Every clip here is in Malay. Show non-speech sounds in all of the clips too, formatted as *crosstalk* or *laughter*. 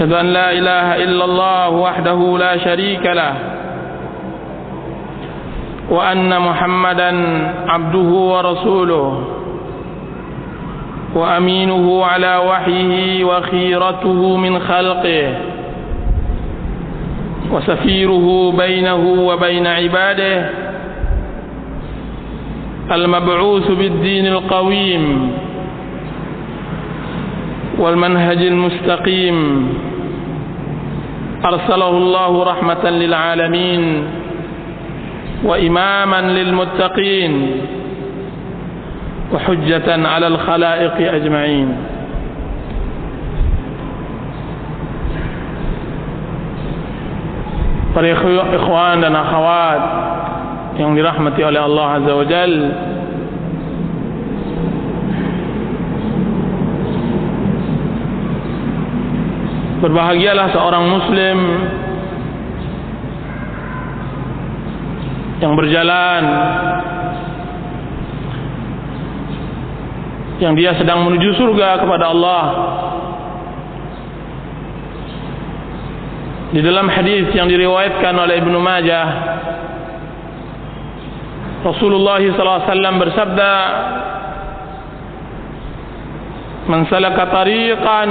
أشهد أن لا إله إلا الله وحده لا شريك له وأن محمدا عبده ورسوله وأمينه على وحيه وخيرته من خلقه وسفيره بينه وبين عباده المبعوث بالدين القويم والمنهج المستقيم. أرسله الله رحمة للعالمين وإماما للمتقين وحجة على الخلائق أجمعين. Para ikhwan dan akhwat yang dirahmati oleh Allah Berbahagialah seorang muslim yang berjalan yang dia sedang menuju surga kepada Allah. Di dalam hadis yang diriwayatkan oleh Ibnu Majah Rasulullah sallallahu alaihi wasallam bersabda Man salaka tariqan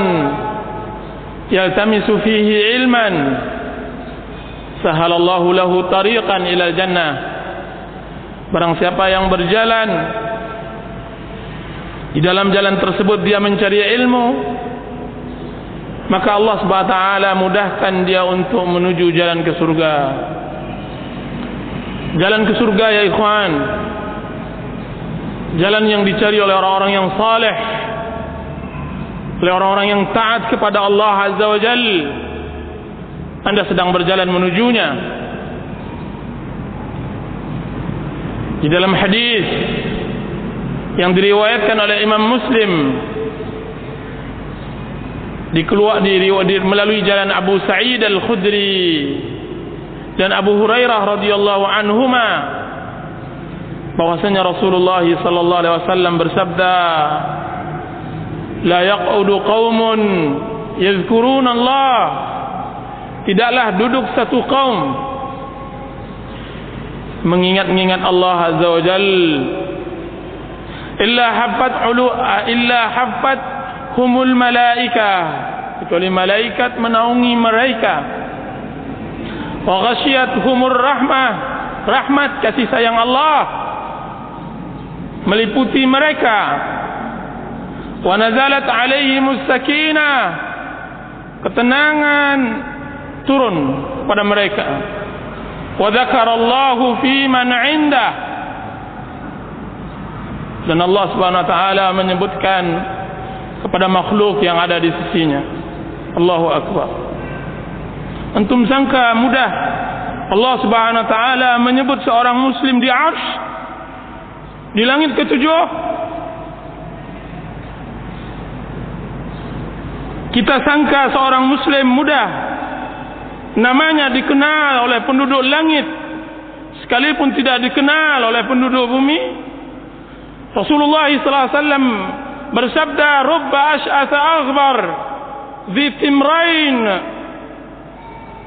yaltamisu fihi ilman. Sahalallahu lahu tariqan ila jannah. Barang siapa yang berjalan di dalam jalan tersebut dia mencari ilmu maka Allah Subhanahu taala mudahkan dia untuk menuju jalan ke surga. Jalan ke surga ya ikhwan. Jalan yang dicari oleh orang-orang yang saleh oleh orang-orang yang taat kepada Allah Azza wa Jal. Anda sedang berjalan menujunya. Di dalam hadis yang diriwayatkan oleh Imam Muslim dikeluar di, di melalui jalan Abu Sa'id Al-Khudri dan Abu Hurairah radhiyallahu anhuma bahwasanya Rasulullah sallallahu alaihi wasallam bersabda la yaqudu qaumun yadhkuruna Allah. Tidaklah duduk satu kaum mengingat-ingat Allah azza wa jal. Illa haffat ulu illa haffat humul malaika. Kecuali malaikat menaungi mereka. Wa ghasyiyat humur rahmah rahmat kasih sayang Allah. Meliputi mereka wa nazalat alaihimus sakinah ketenangan turun pada mereka. Wa dzakarallahu fi man 'indah. Dan Allah Subhanahu wa taala menyebutkan kepada makhluk yang ada di sisinya. Allahu akbar. Antum sangka mudah. Allah Subhanahu wa taala menyebut seorang muslim di arsy di langit ketujuh kita sangka seorang muslim mudah. Namanya dikenal oleh penduduk langit. Sekalipun tidak dikenal oleh penduduk bumi. Rasulullah sallallahu alaihi wasallam bersabda rubba ash'atha aghbar dhi timrain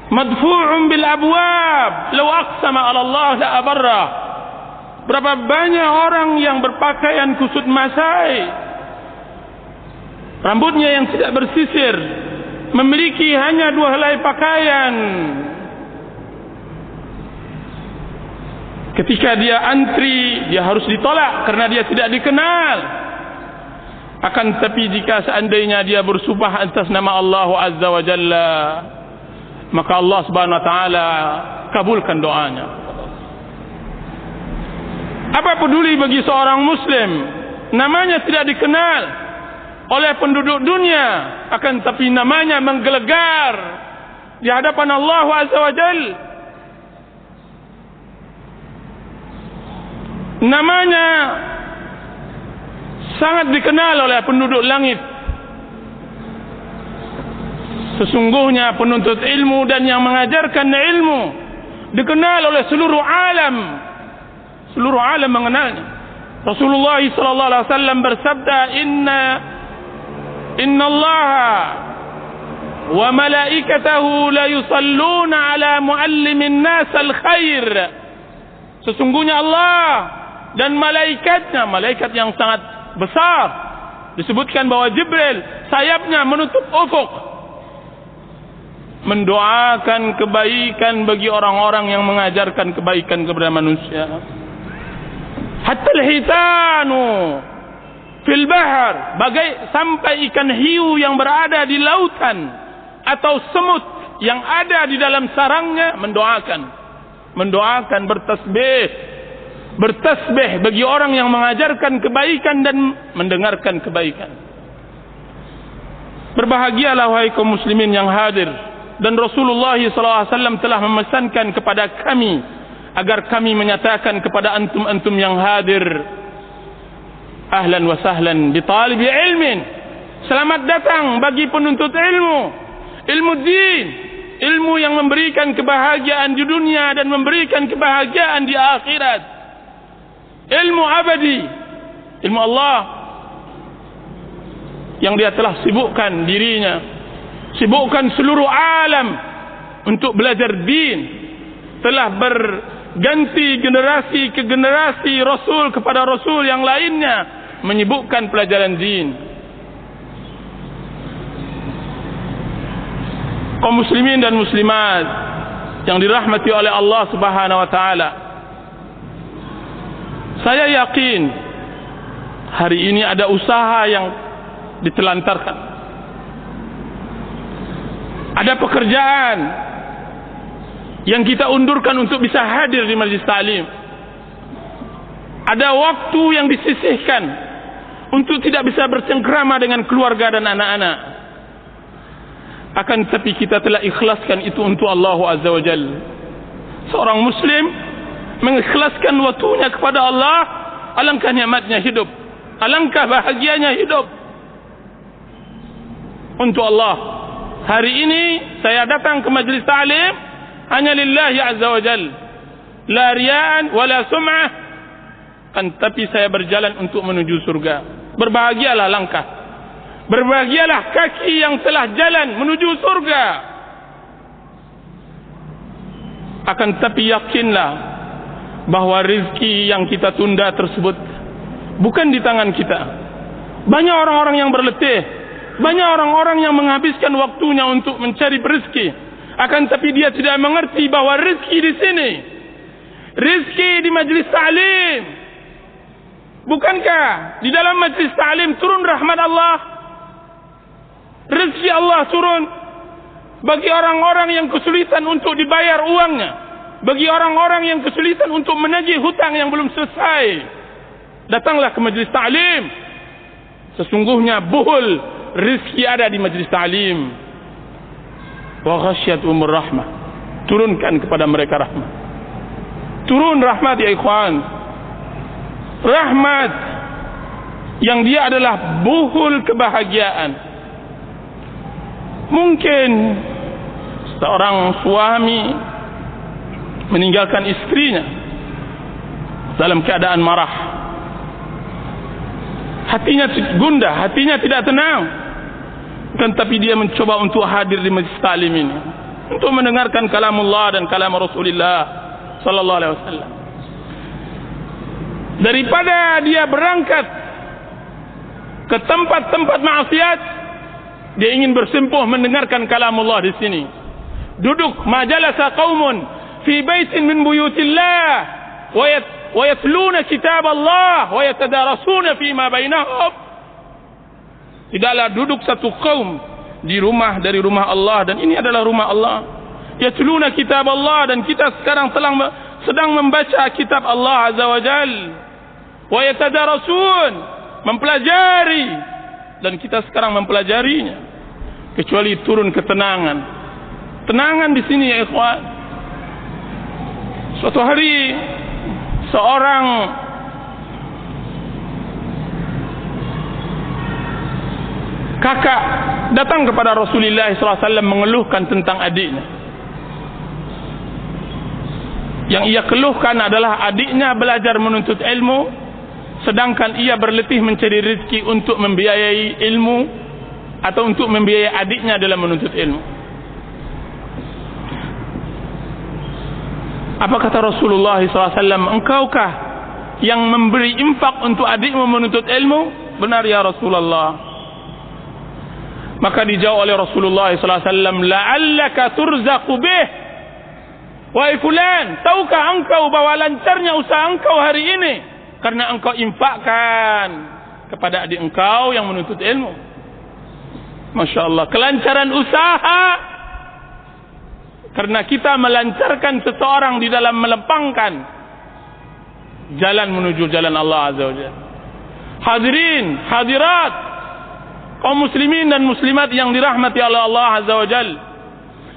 madfu'un bil abwab. Law aqsama 'ala Allah la abarra. Berapa banyak orang yang berpakaian kusut masai rambutnya yang tidak bersisir memiliki hanya dua helai pakaian. Ketika dia antri dia harus ditolak karena dia tidak dikenal. Akan tetapi jika seandainya dia bersumpah atas nama Allah Azza wa Jalla maka Allah Subhanahu wa taala kabulkan doanya. Apa peduli bagi seorang muslim? Namanya tidak dikenal oleh penduduk dunia akan tapi namanya menggelegar di hadapan Allah Azza wa Jal. Namanya sangat dikenal oleh penduduk langit. Sesungguhnya penuntut ilmu dan yang mengajarkan ilmu dikenal oleh seluruh alam. Seluruh alam mengenalnya. Rasulullah sallallahu alaihi wasallam bersabda, "Inna Allah wa malaikatahu la yusalluna ala muallimin nas al-khair." Sesungguhnya Allah dan malaikatnya, malaikat yang sangat besar disebutkan bahwa Jibril sayapnya menutup ufuk. Mendoakan kebaikan bagi orang-orang yang mengajarkan kebaikan kepada manusia. Hatta al-hitanu fil bahr bagai sampai ikan hiu yang berada di lautan atau semut yang ada di dalam sarangnya mendoakan. Mendoakan bertasbih. Bertasbih bagi orang yang mengajarkan kebaikan dan mendengarkan kebaikan. Berbahagialah wahai kaum muslimin yang hadir. Dan Rasulullah SAW telah memesankan kepada kami agar kami menyatakan kepada antum-antum yang hadir ahlan wa sahlan di talibi ilmin. Selamat datang bagi penuntut ilmu. Ilmu din. Ilmu yang memberikan kebahagiaan di dunia dan memberikan kebahagiaan di akhirat. Ilmu abadi. Ilmu Allah. Yang dia telah sibukkan dirinya. Sibukkan seluruh alam untuk belajar din. Telah berganti generasi ke generasi rasul kepada rasul yang lainnya menyibukkan pelajaran din kaum muslimin dan muslimat yang dirahmati oleh Allah Subhanahu wa taala saya yakin hari ini ada usaha yang ditelantarkan. Ada pekerjaan yang kita undurkan untuk bisa hadir di majlis ta'lim. Ada waktu yang disisihkan untuk tidak bisa bercengkrama dengan keluarga dan anak-anak. Akan tetapi kita telah ikhlaskan itu untuk Allah Azza wa Jal. Seorang Muslim mengikhlaskan waktunya kepada Allah alangkah nikmatnya hidup alangkah bahagianya hidup untuk Allah hari ini saya datang ke majlis ta'lim hanya lillahi azza wa jal. La riyan wala sum'ah. Kan tapi saya berjalan untuk menuju surga. Berbahagialah langkah. Berbahagialah kaki yang telah jalan menuju surga. Akan tapi yakinlah bahawa rezeki yang kita tunda tersebut bukan di tangan kita. Banyak orang-orang yang berletih, banyak orang-orang yang menghabiskan waktunya untuk mencari rezeki. Akan tapi dia tidak mengerti bahawa rezeki di sini, rezeki di majlis ta'lim. Bukankah di dalam majlis ta'lim turun rahmat Allah? Rezeki Allah turun bagi orang-orang yang kesulitan untuk dibayar uangnya. Bagi orang-orang yang kesulitan untuk menagih hutang yang belum selesai. Datanglah ke majlis ta'lim. Sesungguhnya buhul rizki ada di majlis ta'lim wa ghasyat umur rahmah. Turunkan kepada mereka rahmat turun rahmat ya ikhwan. Rahmat yang dia adalah buhul kebahagiaan. Mungkin seorang suami meninggalkan istrinya dalam keadaan marah. Hatinya gundah hatinya tidak tenang tetapi dia mencoba untuk hadir di majlis ta'lim ini. Untuk mendengarkan kalam Allah dan kalam Rasulullah sallallahu alaihi wasallam. Daripada dia berangkat ke tempat-tempat maksiat dia ingin bersimpuh mendengarkan kalam Allah di sini. Duduk majalasa qaumun fi baitin min buyutillah wa yatluna kitab Allah wa yatadarasuna fi ma bainahum tidaklah duduk satu kaum di rumah dari rumah Allah dan ini adalah rumah Allah. Yatluna kitab Allah dan kita sekarang telah sedang membaca kitab Allah azza wajal wa yatadarasun mempelajari. Dan kita sekarang mempelajarinya. Kecuali turun ketenangan tenangan di sini ya ikhwan. Suatu hari seorang kakak datang kepada Rasulullah SAW mengeluhkan tentang adiknya. Yang ia keluhkan adalah adiknya belajar menuntut ilmu sedangkan ia berletih mencari rezeki untuk membiayai ilmu atau untuk membiayai adiknya dalam menuntut ilmu. Apa kata Rasulullah SAW? Engkaukah yang memberi infak untuk adikmu menuntut ilmu? Benar ya Rasulullah. Maka dijawab oleh Rasulullah SAW, La'allaka turzaqu bih. Wahai fulan, tahukah engkau bahawa lancarnya usaha engkau hari ini? Karena engkau infakkan kepada adik engkau yang menuntut ilmu. Masya Allah. Kelancaran usaha. Karena kita melancarkan seseorang di dalam melempangkan jalan menuju jalan Allah Azza wa Jalla. Hadirin, hadirat, kaum muslimin dan muslimat yang dirahmati oleh Allah Azza wa Jal.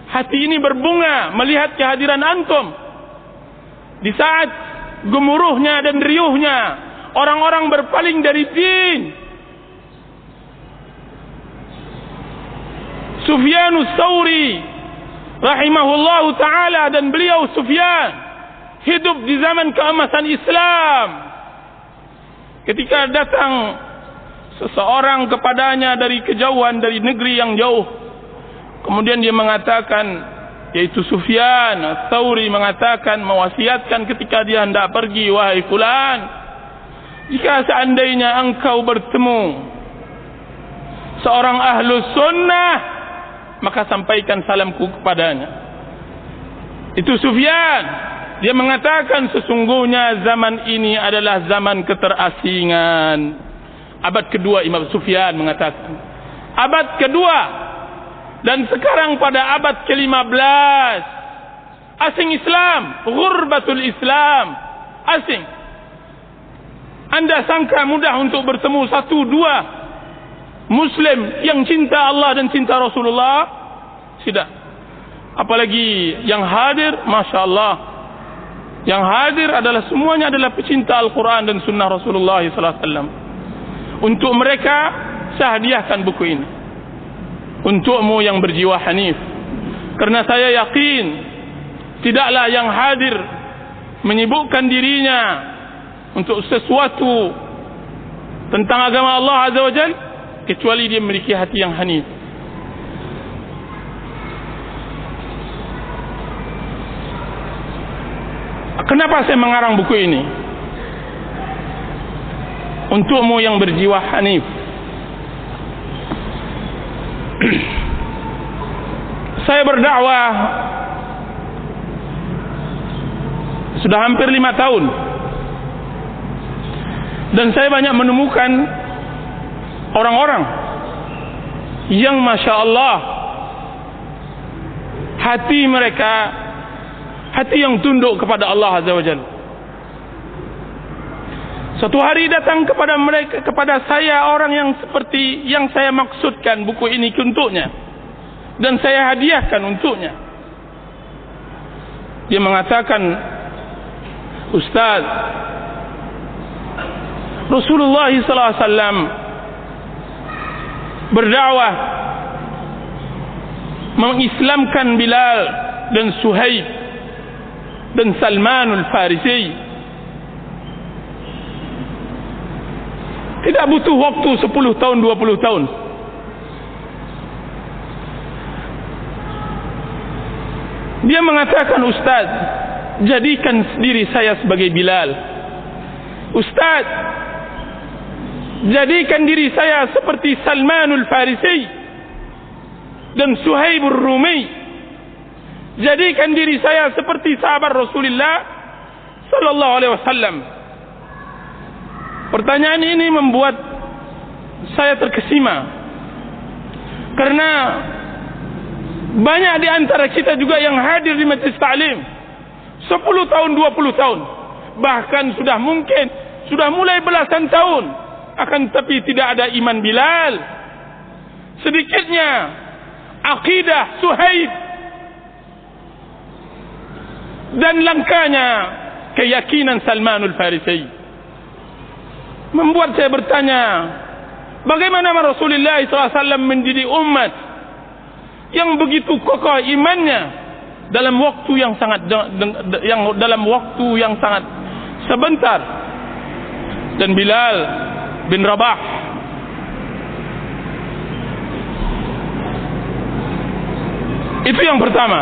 Hati ini berbunga melihat kehadiran antum. Di saat gemuruhnya dan riuhnya orang-orang berpaling dari din. Sufyanus Sauri rahimahullahu taala dan beliau Sufyan hidup di zaman keemasan Islam. Ketika datang seseorang kepadanya dari kejauhan dari negeri yang jauh. Kemudian dia mengatakan yaitu Sufyan Tsauri mengatakan mewasiatkan ketika dia hendak pergi wahai fulan jika seandainya engkau bertemu seorang ahlu sunnah maka sampaikan salamku kepadanya. Itu Sufyan. Dia mengatakan sesungguhnya zaman ini adalah zaman keterasingan abad kedua Imam Sufyan mengatakan abad kedua dan sekarang pada abad ke-15 asing Islam ghurbatul Islam asing. Anda sangka mudah untuk bertemu satu dua muslim yang cinta Allah dan cinta Rasulullah? Tidak. Apalagi yang hadir Masya Allah yang hadir adalah semuanya adalah pecinta Al-Quran dan Sunnah Rasulullah SAW untuk mereka saya hadiahkan buku ini. Untukmu yang berjiwa hanif. Karena saya yakin tidaklah yang hadir menyibukkan dirinya untuk sesuatu tentang agama Allah Azza wa Jal kecuali dia memiliki hati yang hanif. Kenapa saya mengarang buku ini untukmu yang berjiwa hanif saya berdakwah sudah hampir lima tahun. Dan saya banyak menemukan orang-orang yang Masya Allah hati mereka hati yang tunduk kepada Allah Azza wa Jalla Suatu hari datang kepada mereka kepada saya orang yang seperti yang saya maksudkan buku ini untuknya dan saya hadiahkan untuknya. Dia mengatakan Ustaz Rasulullah sallallahu alaihi wasallam berdakwah mengislamkan Bilal dan Suhaib dan Salman al-Farisi Tidak butuh waktu 10 tahun, 20 tahun. Dia mengatakan, Ustaz, jadikan diri saya sebagai Bilal. Ustaz, jadikan diri saya seperti Salmanul Farisi dan Suhaibur Rumi. Jadikan diri saya seperti sahabat Rasulullah sallallahu alaihi wasallam. Pertanyaan ini membuat saya terkesima. Karena banyak di antara kita juga yang hadir di majlis ta'lim. 10 tahun, 20 tahun. Bahkan sudah mungkin, sudah mulai belasan tahun. Akan tapi tidak ada iman Bilal. Sedikitnya, akidah Suhaib dan langkanya keyakinan Salmanul Farisi membuat saya bertanya bagaimana Rasulullah SAW mendidik umat yang begitu kokoh imannya dalam waktu yang sangat yang dalam waktu yang sangat sebentar? Dan Bilal bin Rabah. Itu yang pertama.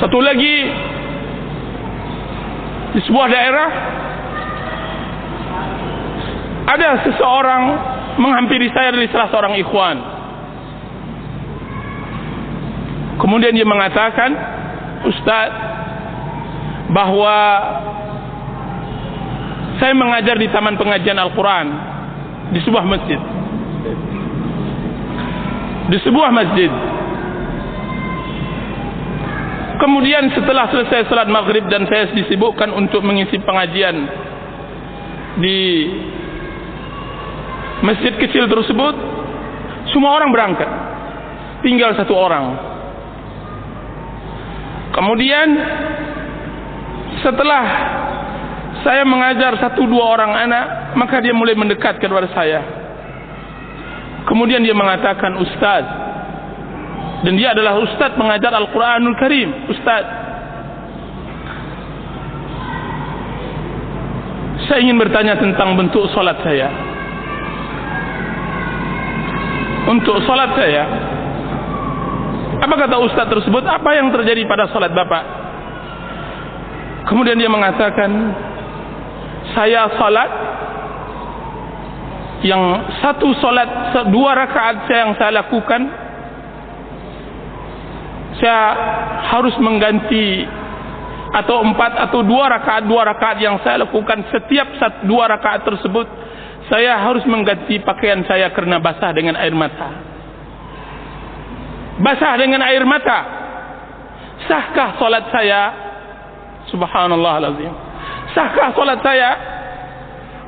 Satu lagi di sebuah daerah ada seseorang menghampiri saya dari salah seorang ikhwan. Kemudian dia mengatakan Ustaz bahawa saya mengajar di taman pengajian Al-Quran di sebuah masjid. Di sebuah masjid. Kemudian setelah selesai salat maghrib dan saya disibukkan untuk mengisi pengajian di masjid kecil tersebut semua orang berangkat. Tinggal satu orang. Kemudian setelah saya mengajar satu dua orang anak maka dia mulai mendekat kepada saya. Kemudian dia mengatakan ustaz dan dia adalah ustaz mengajar Al-Quranul Karim ustaz. Saya ingin bertanya tentang bentuk solat saya untuk solat saya. Apa kata ustaz tersebut? Apa yang terjadi pada solat bapak? Kemudian dia mengatakan saya salat yang satu salat dua rakaat saya yang saya lakukan saya harus mengganti atau empat atau dua rakaat dua rakaat yang saya lakukan setiap satu dua rakaat tersebut saya harus mengganti pakaian saya karena basah dengan air mata. Basah dengan air mata. Sahkah salat saya? Subhanallah alazim. Sahkah solat saya?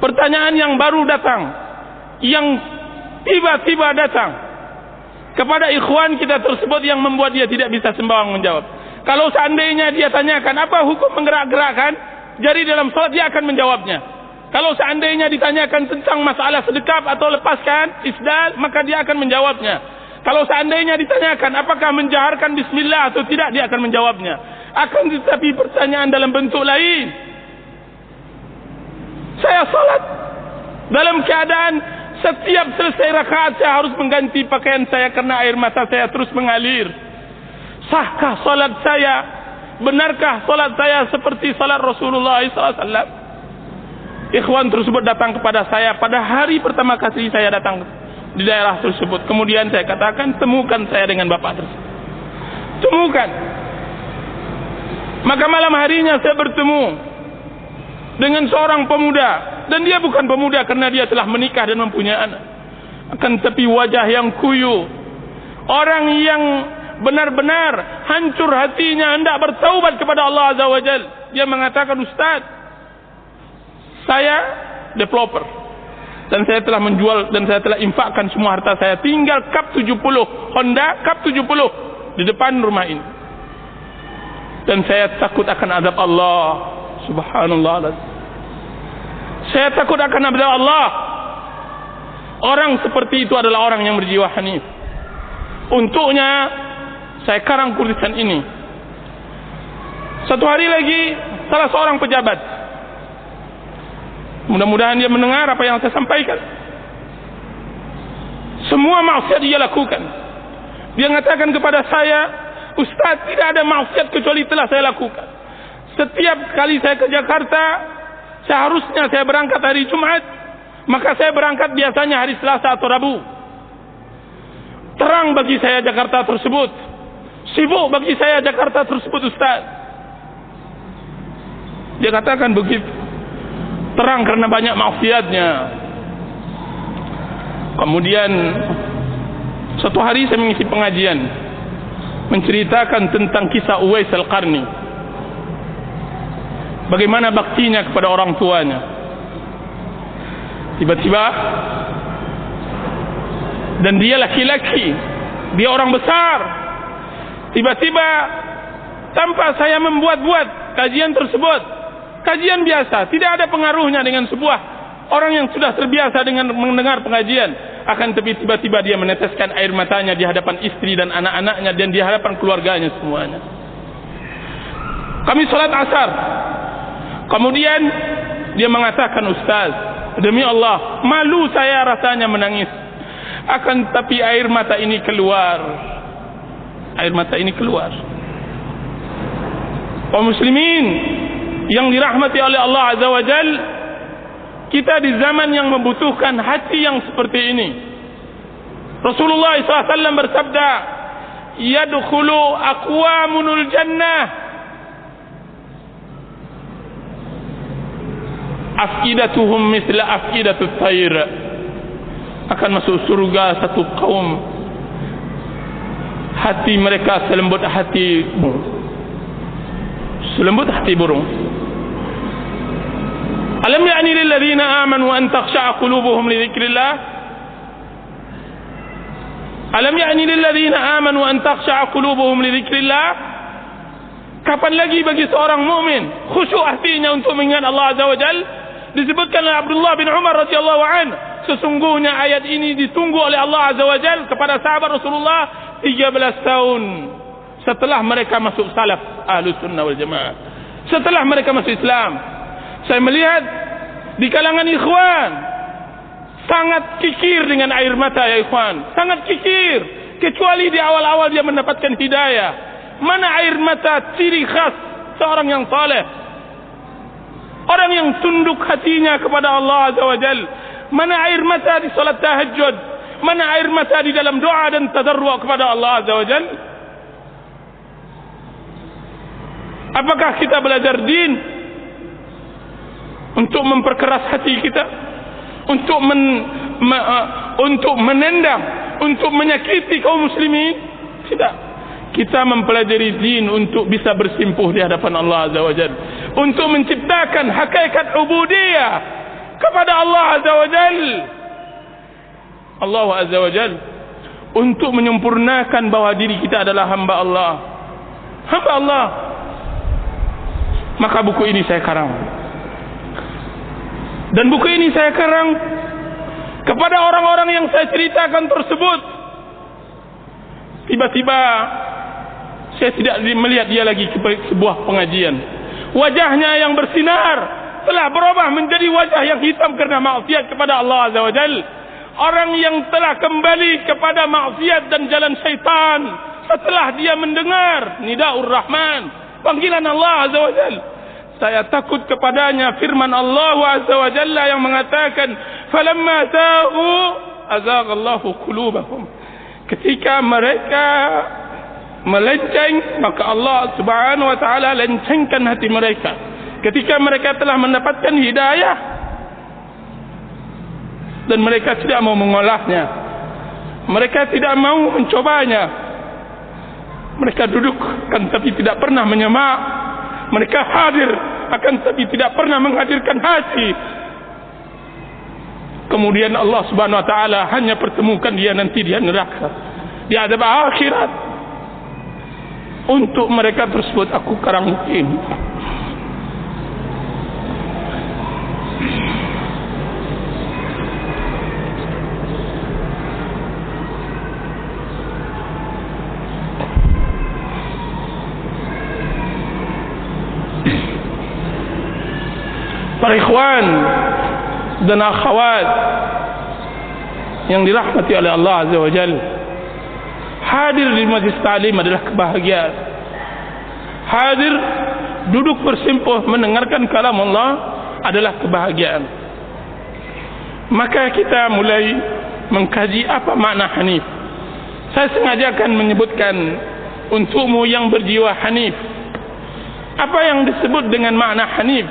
Pertanyaan yang baru datang. Yang tiba-tiba datang. Kepada ikhwan kita tersebut yang membuat dia tidak bisa sembawang menjawab. Kalau seandainya dia tanyakan apa hukum menggerak-gerakkan? Jari dalam solat dia akan menjawabnya kalau seandainya ditanyakan tentang masalah sedekap atau lepaskan isdal maka dia akan menjawabnya kalau seandainya ditanyakan apakah menjaharkan bismillah atau tidak dia akan menjawabnya akan tetapi pertanyaan dalam bentuk lain saya salat dalam keadaan setiap selesai rakaat saya harus mengganti pakaian saya karena air mata saya terus mengalir. Sahkah salat saya? Benarkah salat saya seperti salat Rasulullah SAW? Ikhwan tersebut datang kepada saya pada hari pertama kali saya datang di daerah tersebut. Kemudian saya katakan temukan saya dengan bapak tersebut. Temukan. Maka malam harinya saya bertemu dengan seorang pemuda dan dia bukan pemuda karena dia telah menikah dan mempunyai anak akan tapi wajah yang kuyu orang yang benar-benar hancur hatinya hendak bertaubat kepada Allah Azza wa Jal dia mengatakan Ustaz saya developer dan saya telah menjual dan saya telah infakkan semua harta saya tinggal kap 70 Honda kap 70 di depan rumah ini dan saya takut akan azab Allah Subhanallah. Saya takut akan abda Allah. Orang seperti itu adalah orang yang berjiwa hanif. Untuknya saya karang tulisan ini. Satu hari lagi salah seorang pejabat. Mudah-mudahan dia mendengar apa yang saya sampaikan. Semua maksiat dia lakukan. Dia mengatakan kepada saya, Ustaz tidak ada maksiat kecuali telah saya lakukan. Setiap kali saya ke Jakarta, seharusnya saya berangkat hari Jumat, maka saya berangkat biasanya hari Selasa atau Rabu. Terang bagi saya Jakarta tersebut. Sibuk bagi saya Jakarta tersebut Ustaz. Dia katakan begitu. Terang karena banyak maksiatnya. Kemudian satu hari saya mengisi pengajian menceritakan tentang kisah Uwais Al-Qarni. Bagaimana baktinya kepada orang tuanya. Tiba-tiba dan dia laki-laki dia orang besar. Tiba-tiba tanpa saya membuat-buat kajian tersebut kajian biasa. Tidak ada pengaruhnya dengan sebuah orang yang sudah terbiasa dengan mendengar pengajian. Akan tapi tiba-tiba dia meneteskan air matanya di hadapan istri dan anak-anaknya dan di hadapan keluarganya semuanya. Kami salat asar. Kemudian dia mengatakan ustaz demi Allah malu saya rasanya menangis. Akan tapi air mata ini keluar. Air mata ini keluar. Kaum muslimin yang dirahmati oleh Allah azza wajal kita di zaman yang membutuhkan hati yang seperti ini. Rasulullah SAW bersabda yadkhulu aqwamunul jannah. Afidatuhum mithla afidatut tayr akan masuk surga satu kaum. Hati mereka selembut hati selembut hati burung. Alam ya'ni lil ladzina amanu an takhsha'a qulubuhum li dzikrillah alam ya'ni lil ladzina amanu an takhsha'a qulubuhum li dzikrillah kapan lagi bagi seorang mukmin khusyuk hatinya untuk mengingat Allah azza wajal disebutkan oleh Abdullah bin Umar radhiyallahu an sesungguhnya ayat ini ditunggu oleh Allah azza wajal kepada sahabat Rasulullah 13 tahun setelah mereka masuk salaf ahlu sunnah wal jamaah. Setelah mereka masuk Islam saya melihat di kalangan ikhwan sangat kikir dengan air mata ya ikhwan. Sangat kikir kecuali di awal-awal dia mendapatkan hidayah. Mana air mata ciri khas seorang yang saleh? Orang yang tunduk hatinya kepada Allah azza wajal mana air mata di salat tahajud mana air mata di dalam doa dan tadarru kepada Allah azza wajal Apakah kita belajar din untuk memperkeras hati kita, untuk men, me, uh, untuk menendang, untuk menyakiti kaum muslimin? Tidak. Kita mempelajari din untuk bisa bersimpuh di hadapan Allah Azza wa Jal. Untuk menciptakan hakikat ubudiyah kepada Allah Azza wa Jal. Allah Azza wa Jal. Untuk menyempurnakan bahawa diri kita adalah hamba Allah. Hamba Allah maka buku ini saya karang. Dan buku ini saya karang kepada orang-orang yang saya ceritakan tersebut. Tiba-tiba saya tidak melihat dia lagi ke sebuah pengajian. Wajahnya yang bersinar telah berubah menjadi wajah yang hitam karena maksiat kepada Allah Azza wa Jal. Orang yang telah kembali kepada maksiat dan jalan syaitan setelah dia mendengar nida'ur rahman panggilan Allah Azza wa Jal. Saya takut kepadanya firman Allah Azza wa Jalla yang mengatakan falamma ta'u azaghallahu qulubahum. Ketika mereka melenceng maka Allah Subhanahu wa taala lencengkan hati mereka. Ketika mereka telah mendapatkan hidayah dan mereka tidak mau mengolahnya mereka tidak mau mencobanya mereka duduk kan tapi tidak pernah menyemak mereka hadir akan tapi tidak pernah menghadirkan hati. Kemudian Allah subhanahu wa ta'ala hanya pertemukan dia nanti dia neraka. Di adab akhirat. Untuk mereka tersebut aku karang mungkin para ikhwan dan akhwat yang dirahmati oleh Allah Azza wa Jal hadir di majlis ta'lim adalah kebahagiaan. Hadir duduk bersimpuh mendengarkan kalam Allah adalah kebahagiaan. Maka kita mulai mengkaji apa makna hanif. Saya sengaja akan menyebutkan untukmu yang berjiwa hanif. Apa yang disebut dengan makna hanif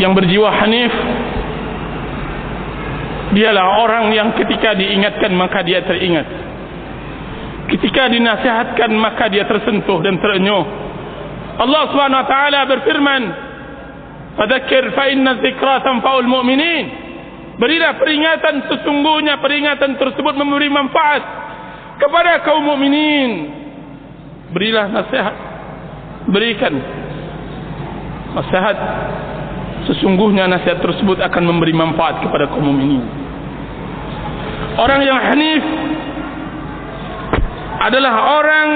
yang berjiwa hanif dialah orang yang ketika diingatkan maka dia teringat ketika dinasihatkan maka dia tersentuh dan terenyuh Allah Subhanahu wa taala berfirman fadzakir fa inna dzikra tanfa'ul mu'minin Berilah peringatan sesungguhnya peringatan tersebut memberi manfaat kepada kaum mukminin. Berilah nasihat. Berikan nasihat. Sesungguhnya nasihat tersebut akan memberi manfaat kepada kaum mukminin. Orang yang hanif adalah orang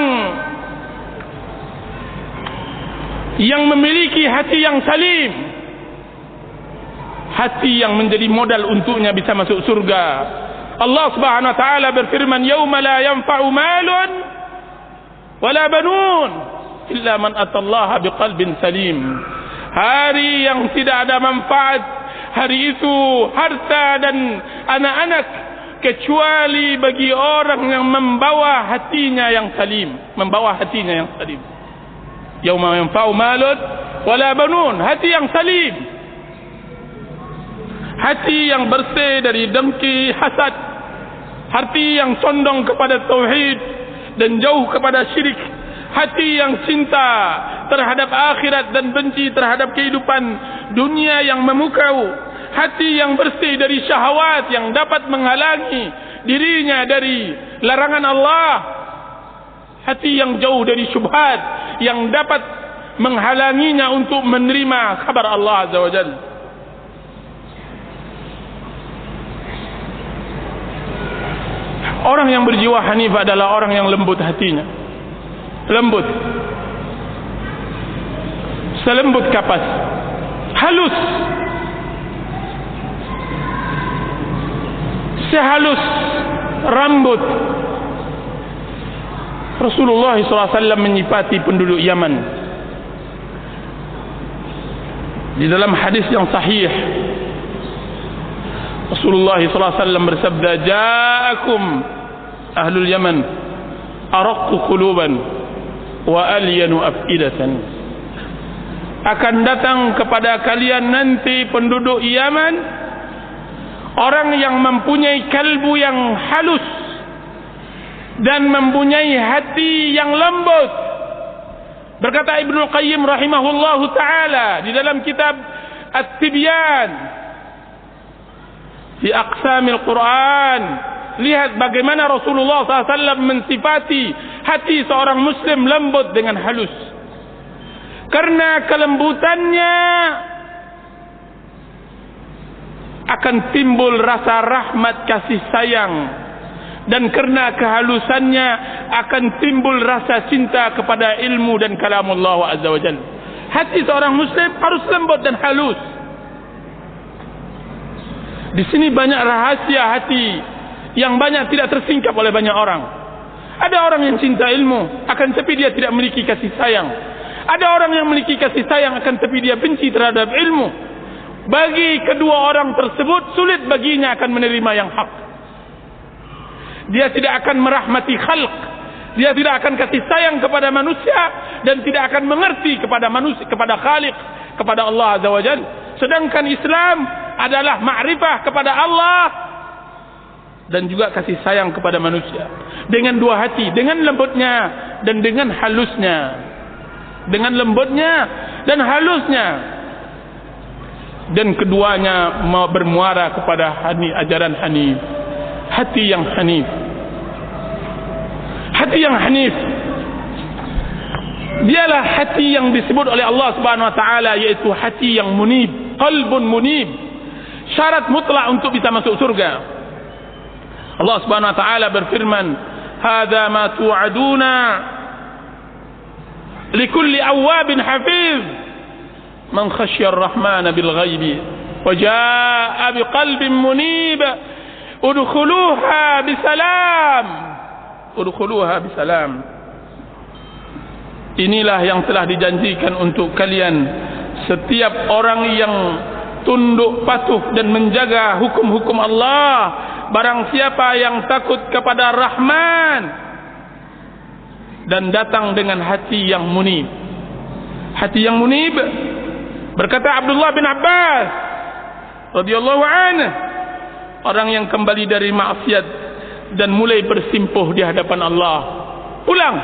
yang memiliki hati yang salim hati yang menjadi modal untuknya bisa masuk surga Allah Subhanahu wa taala berfirman yauma la yanfa'u malun wala banun illa man atallaha biqalbin salim hari yang tidak ada manfaat. Hari itu harta dan anak-anak. Kecuali bagi orang yang membawa hatinya yang salim. Membawa hatinya yang salim. Yauma yanfa'u malun wala banun. Hati yang salim. Hati yang bersih dari dengki hasad. Hati yang condong kepada tauhid dan jauh kepada syirik hati yang cinta terhadap akhirat dan benci terhadap kehidupan dunia yang memukau hati yang bersih dari syahwat yang dapat menghalangi dirinya dari larangan Allah hati yang jauh dari syubhat yang dapat menghalanginya untuk menerima kabar Allah Azza wa Jalla Orang yang berjiwa hanif adalah orang yang lembut hatinya. Lembut. Selembut kapas. Halus. Sehalus rambut. Rasulullah SAW menyifati penduduk Yaman. Di dalam hadis yang sahih Rasulullah SAW bersabda Ja'akum ahlul Yaman Araqqu quluban Wa alyanu af'idatan Akan datang kepada kalian nanti penduduk Yaman Orang yang mempunyai kalbu yang halus Dan mempunyai hati yang lembut Berkata Ibn Qayyim rahimahullahu ta'ala Di dalam kitab At-Tibyan di aqsamil Quran. Lihat bagaimana Rasulullah SAW mensifati hati seorang Muslim lembut dengan halus. Karena kelembutannya akan timbul rasa rahmat kasih sayang. Dan karena kehalusannya akan timbul rasa cinta kepada ilmu dan kalamullah azza wa jalla. Hati seorang Muslim harus lembut dan halus. Di sini banyak rahasia hati yang banyak tidak tersingkap oleh banyak orang. Ada orang yang cinta ilmu, akan tapi dia tidak memiliki kasih sayang. Ada orang yang memiliki kasih sayang, akan tapi dia benci terhadap ilmu. Bagi kedua orang tersebut, sulit baginya akan menerima yang hak. Dia tidak akan merahmati khalq. Dia tidak akan kasih sayang kepada manusia dan tidak akan mengerti kepada manusia, kepada khaliq, kepada Allah Azza wa Jalla. Sedangkan Islam adalah ma'rifah kepada Allah dan juga kasih sayang kepada manusia. Dengan dua hati dengan lembutnya dan dengan halusnya. Dengan lembutnya dan halusnya. Dan keduanya bermuara kepada hani ajaran hanif hati yang hanif. Hati yang hanif. Dialah hati yang disebut oleh Allah Subhanahu wa taala yaitu hati yang munib qalbun munib. Syarat mutlak untuk bisa masuk surga. Allah Subhanahu wa taala berfirman, "Hadza ma tu'aduna likulli awwabin hafiz man khashiya ar-rahmana bil ghaibi wa jaa'a biqalbin munib udkhuluha bisalam." Udkhuluha bisalam. Inilah yang telah dijanjikan untuk kalian setiap orang yang tunduk patuh dan menjaga hukum-hukum Allah barang siapa yang takut kepada Rahman dan datang dengan hati yang munib. Hati yang munib berkata Abdullah bin Abbas radhiyallahu anhu orang yang kembali dari maksiat dan mulai bersimpuh di hadapan Allah. Pulang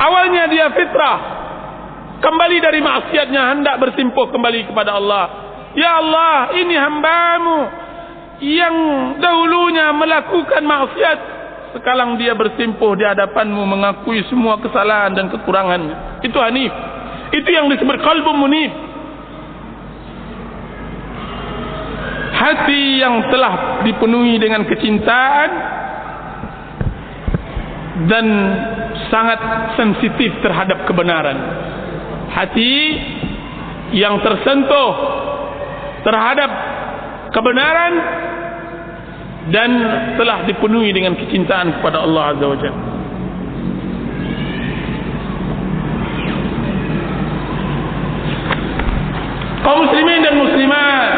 awalnya dia fitrah. Kembali dari maksiatnya hendak bersimpuh kembali kepada Allah. Ya Allah, ini hambamu yang dahulunya melakukan maksiat. Sekarang dia bersimpuh di hadapanmu mengakui semua kesalahan dan kekurangannya. Itu hanif. Itu yang disebut kalbu munib. Hati yang telah dipenuhi dengan kecintaan dan sangat sensitif terhadap kebenaran. Hati yang tersentuh terhadap kebenaran dan telah dipenuhi dengan kecintaan kepada Allah Azza wa Jalla. kaum muslimin dan muslimat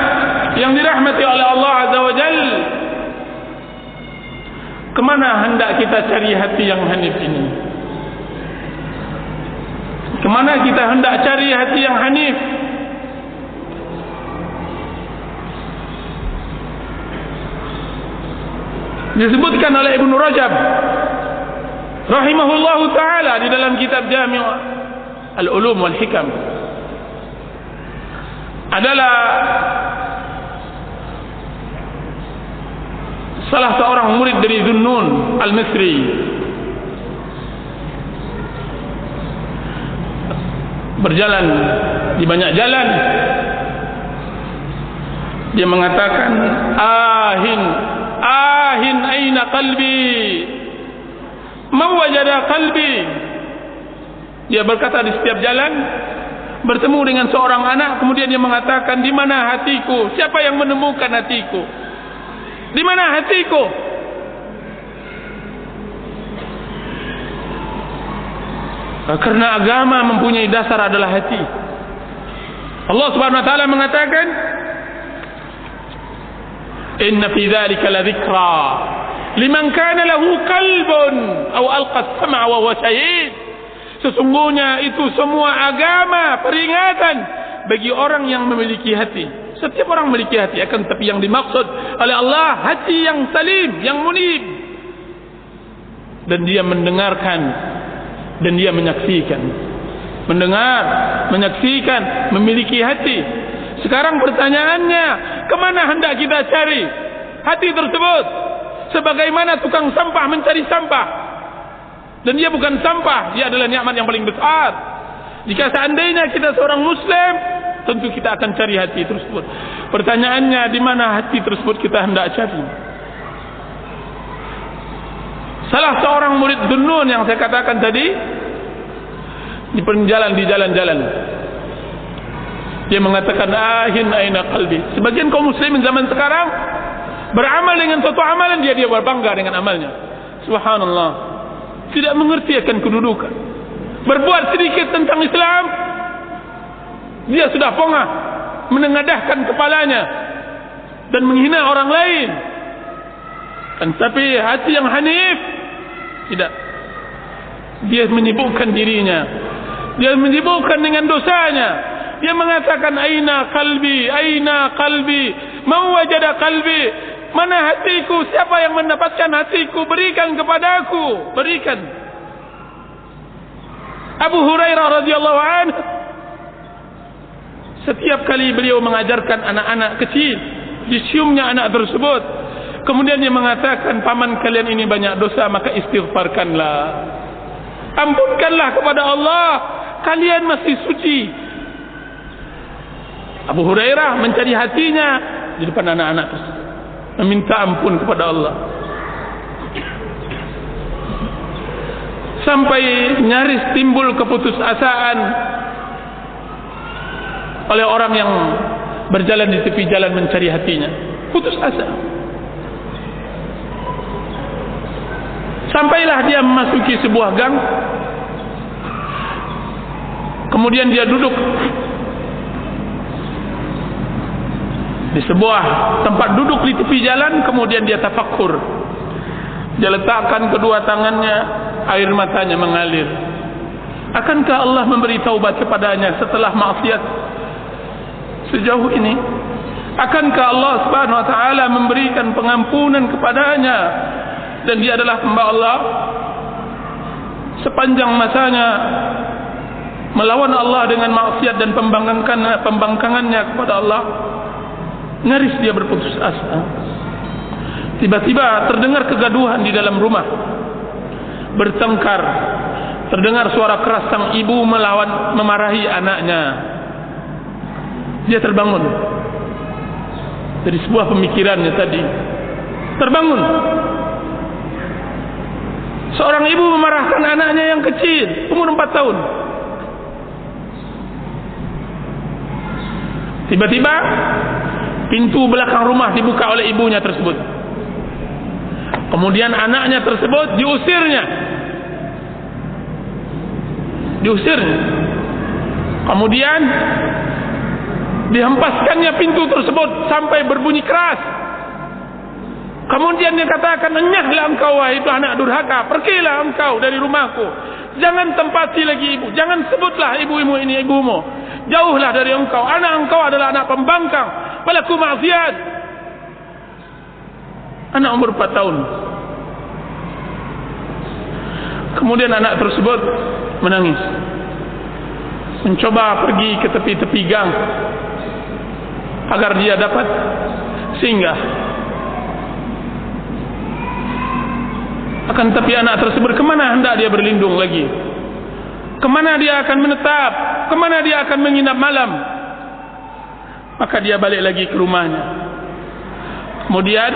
yang dirahmati oleh Allah Azza wa Jal kemana hendak kita cari hati yang hanif ini kemana kita hendak cari hati yang hanif disebutkan oleh Ibn Rajab rahimahullahu ta'ala di dalam kitab Jami' al-ulum wal-hikam adalah salah seorang murid dari Zunnun Al-Misri. Berjalan di banyak jalan. Dia mengatakan ahin ahin aina qalbi ma wajada qalbi dia berkata di setiap jalan bertemu dengan seorang anak kemudian dia mengatakan di mana hatiku? Siapa yang menemukan hatiku? Di mana hatiku? Karena agama mempunyai dasar adalah hati. Allah Subhanahu wa taala mengatakan inna fi dzalika la liman kana lahu qalbun aw alqa as-sam'a wa huwa shahid Sesungguhnya itu semua agama peringatan bagi orang yang memiliki hati. Setiap orang memiliki hati akan tapi yang dimaksud oleh Allah hati yang salim, yang munib. Dan dia mendengarkan dan dia menyaksikan. Mendengar, menyaksikan, memiliki hati. Sekarang pertanyaannya, kemana hendak kita cari hati tersebut? Sebagaimana tukang sampah mencari sampah, dan dia bukan sampah, dia adalah nikmat yang paling besar. Jika seandainya kita seorang muslim, tentu kita akan cari hati tersebut. Pertanyaannya di mana hati tersebut kita hendak cari? Salah seorang murid Dunnun yang saya katakan tadi di penjalan di jalan-jalan. Dia mengatakan ahin aina qalbi. Sebagian kaum muslimin zaman sekarang beramal dengan suatu amalan dia dia berbangga dengan amalnya. Subhanallah. Tidak mengerti akan kedudukan. Berbuat sedikit tentang Islam dia sudah pongah menengadahkan kepalanya dan menghina orang lain. Dan tapi hati yang hanif tidak. Dia menyibukkan dirinya. Dia menyibukkan dengan dosanya dia mengatakan aina kalbi aina kalbi mau wajada kalbi Mana hatiku? Siapa yang mendapatkan hatiku? Berikan kepadaku. Berikan. Abu Hurairah radhiyallahu anhu setiap kali beliau mengajarkan anak-anak kecil, disiumnya anak tersebut. Kemudian dia mengatakan, paman kalian ini banyak dosa, maka istighfarkanlah. Ampunkanlah kepada Allah. Kalian masih suci. Abu Hurairah mencari hatinya di depan anak-anak tersebut. Meminta ampun kepada Allah. Sampai nyaris timbul keputusasaan oleh orang yang berjalan di tepi jalan mencari hatinya. Putus asa sampailah dia memasuki sebuah gang. Kemudian dia duduk di sebuah tempat duduk di tepi jalan kemudian dia tafakur. Dia letakkan kedua tangannya air matanya mengalir. Akankah Allah memberi taubat kepadanya setelah maksiat? Sejauh ini akankah Allah subhanahu wa ta'ala memberikan pengampunan kepadanya? Dan dia adalah hamba Allah. Sepanjang masanya melawan Allah dengan maksiat dan pembangkangannya kepada Allah Nyaris dia berputus asa. Tiba-tiba terdengar kegaduhan di dalam rumah. Bertengkar. Terdengar suara keras sang ibu melawan memarahi anaknya. Dia terbangun. Dari sebuah pemikirannya tadi. Terbangun. Seorang ibu memarahkan anaknya yang kecil. Umur empat tahun. Tiba-tiba pintu belakang rumah dibuka oleh ibunya tersebut. Kemudian anaknya tersebut diusirnya. Diusirnya. Kemudian dihempaskannya pintu tersebut sampai berbunyi keras. Kemudian dia katakan, "Enyahlah engkau wahai itu anak durhaka, pergilah engkau dari rumahku. Jangan tempati lagi ibu, jangan sebutlah ibu-ibu ini ibumu." jauhlah dari engkau anak engkau adalah anak pembangkang pelaku maksiat? Anak umur 4 tahun. Kemudian anak tersebut menangis. Mencoba pergi ke tepi-tepi gang agar dia dapat singgah. Akan tapi anak tersebut kemana hendak dia berlindung lagi? Kemana dia akan menetap? Kemana dia akan menginap malam maka dia balik lagi ke rumahnya. Kemudian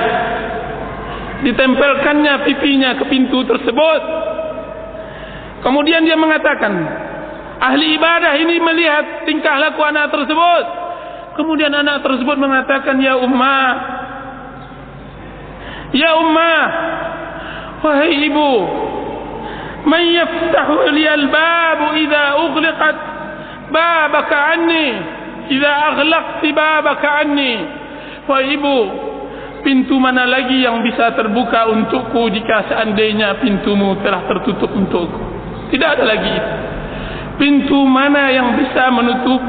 ditempelkannya pipinya ke pintu tersebut. Kemudian dia mengatakan ahli ibadah ini melihat tingkah laku anak tersebut. Kemudian anak tersebut mengatakan ya ummah ya ummah wahai ibu man yaftahu li al-bab idza ughliqat babaka anni idza aghlaqti babaka anni? Wa ibu pintu mana lagi yang bisa terbuka untukku jika seandainya pintumu telah tertutup untukku? Tidak ada lagi pintu mana yang bisa menutup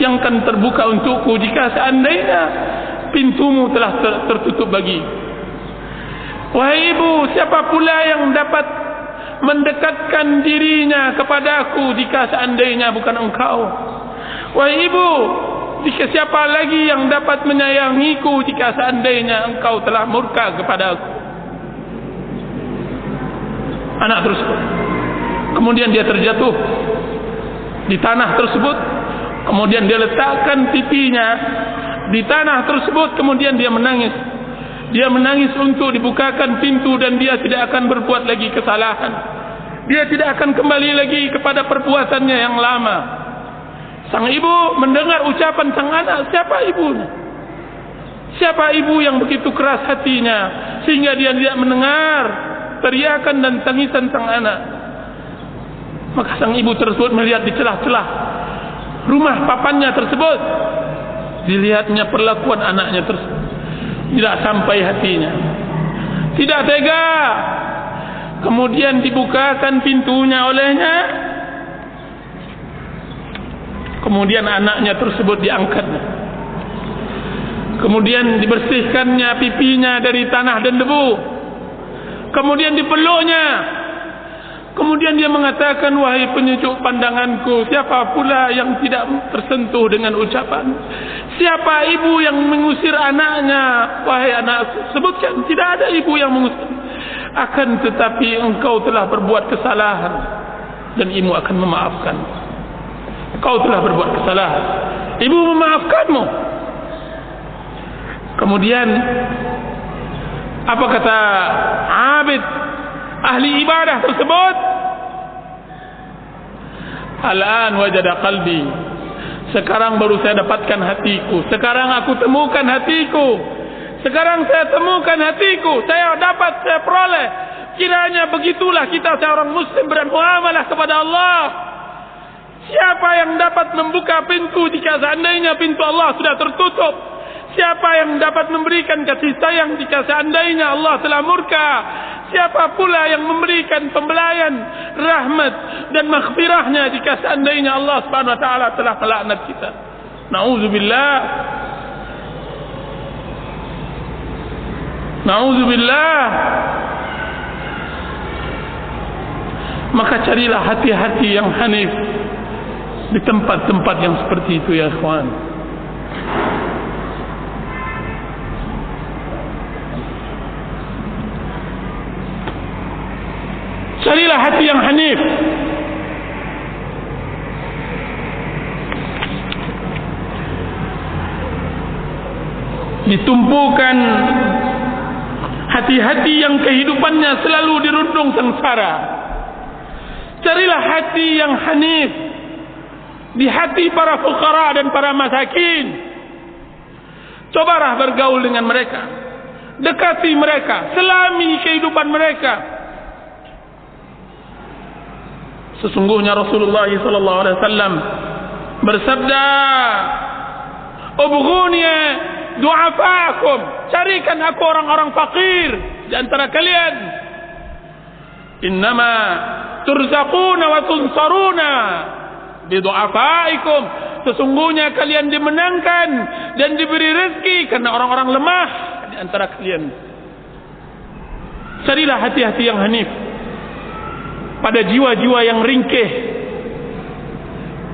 yang akan terbuka untukku jika seandainya pintumu telah ter tertutup bagi? Wahai ibu siapa pula yang dapat mendekatkan dirinya kepada aku jika seandainya bukan engkau. Wahai ibu, jika siapa lagi yang dapat menyayangiku jika seandainya engkau telah murka kepada aku. Anak terus. Kemudian dia terjatuh di tanah tersebut. Kemudian dia letakkan pipinya di tanah tersebut. Kemudian dia menangis. Dia menangis untuk dibukakan pintu dan dia tidak akan berbuat lagi kesalahan. Dia tidak akan kembali lagi kepada perbuatannya yang lama. Sang ibu mendengar ucapan sang anak, siapa ibunya? Siapa ibu yang begitu keras hatinya sehingga dia tidak mendengar teriakan dan tangisan sang anak? Maka sang ibu tersebut melihat di celah-celah rumah papannya tersebut. Dilihatnya perlakuan anaknya tersebut tidak sampai hatinya tidak tega kemudian dibukakan pintunya olehnya kemudian anaknya tersebut diangkatnya. Kemudian dibersihkannya pipinya dari tanah dan debu. Kemudian dipeluknya. Kemudian dia mengatakan wahai penyejuk pandanganku siapa pula yang tidak tersentuh dengan ucapan? Siapa ibu yang mengusir anaknya? Wahai anakku sebutkan tidak ada ibu yang mengusir. Akan tetapi engkau telah berbuat kesalahan dan ibu akan memaafkan Engkau telah berbuat kesalahan. Ibu memaafkanmu. Kemudian apa kata Abid ahli ibadah tersebut? Al-an wajada qalbi. Sekarang baru saya dapatkan hatiku. Sekarang aku temukan hatiku. Sekarang saya temukan hatiku. Saya dapat saya peroleh. Kiranya begitulah kita seorang muslim bermuamalah kepada Allah siapa yang dapat membuka pintu jika seandainya pintu Allah sudah tertutup siapa yang dapat memberikan kasih sayang jika seandainya Allah telah murka siapa pula yang memberikan pembelayan rahmat dan maghfirahnya jika seandainya Allah Subhanahu wa taala telah melaknat kita. Nauzubillah. Nauzubillah. Maka carilah hati-hati yang hanif di tempat-tempat yang seperti itu ya ikhwan. Carilah hati yang hanif. Ditumpukan hati-hati yang kehidupannya selalu dirundung sengsara. Carilah hati yang hanif di hati para fukara dan para masakin. Cobalah bergaul dengan mereka. Dekati mereka. Selami kehidupan mereka. Sesungguhnya Rasulullah wasallam bersabda ubghuni du'afaakum. Carikan aku orang-orang fakir di antara kalian. Innama turzaquna wa tunsaruna bi du'afaikum sesungguhnya kalian dimenangkan dan diberi rezeki karena orang-orang lemah di antara kalian. Carilah hati-hati yang hanif pada jiwa-jiwa yang ringkih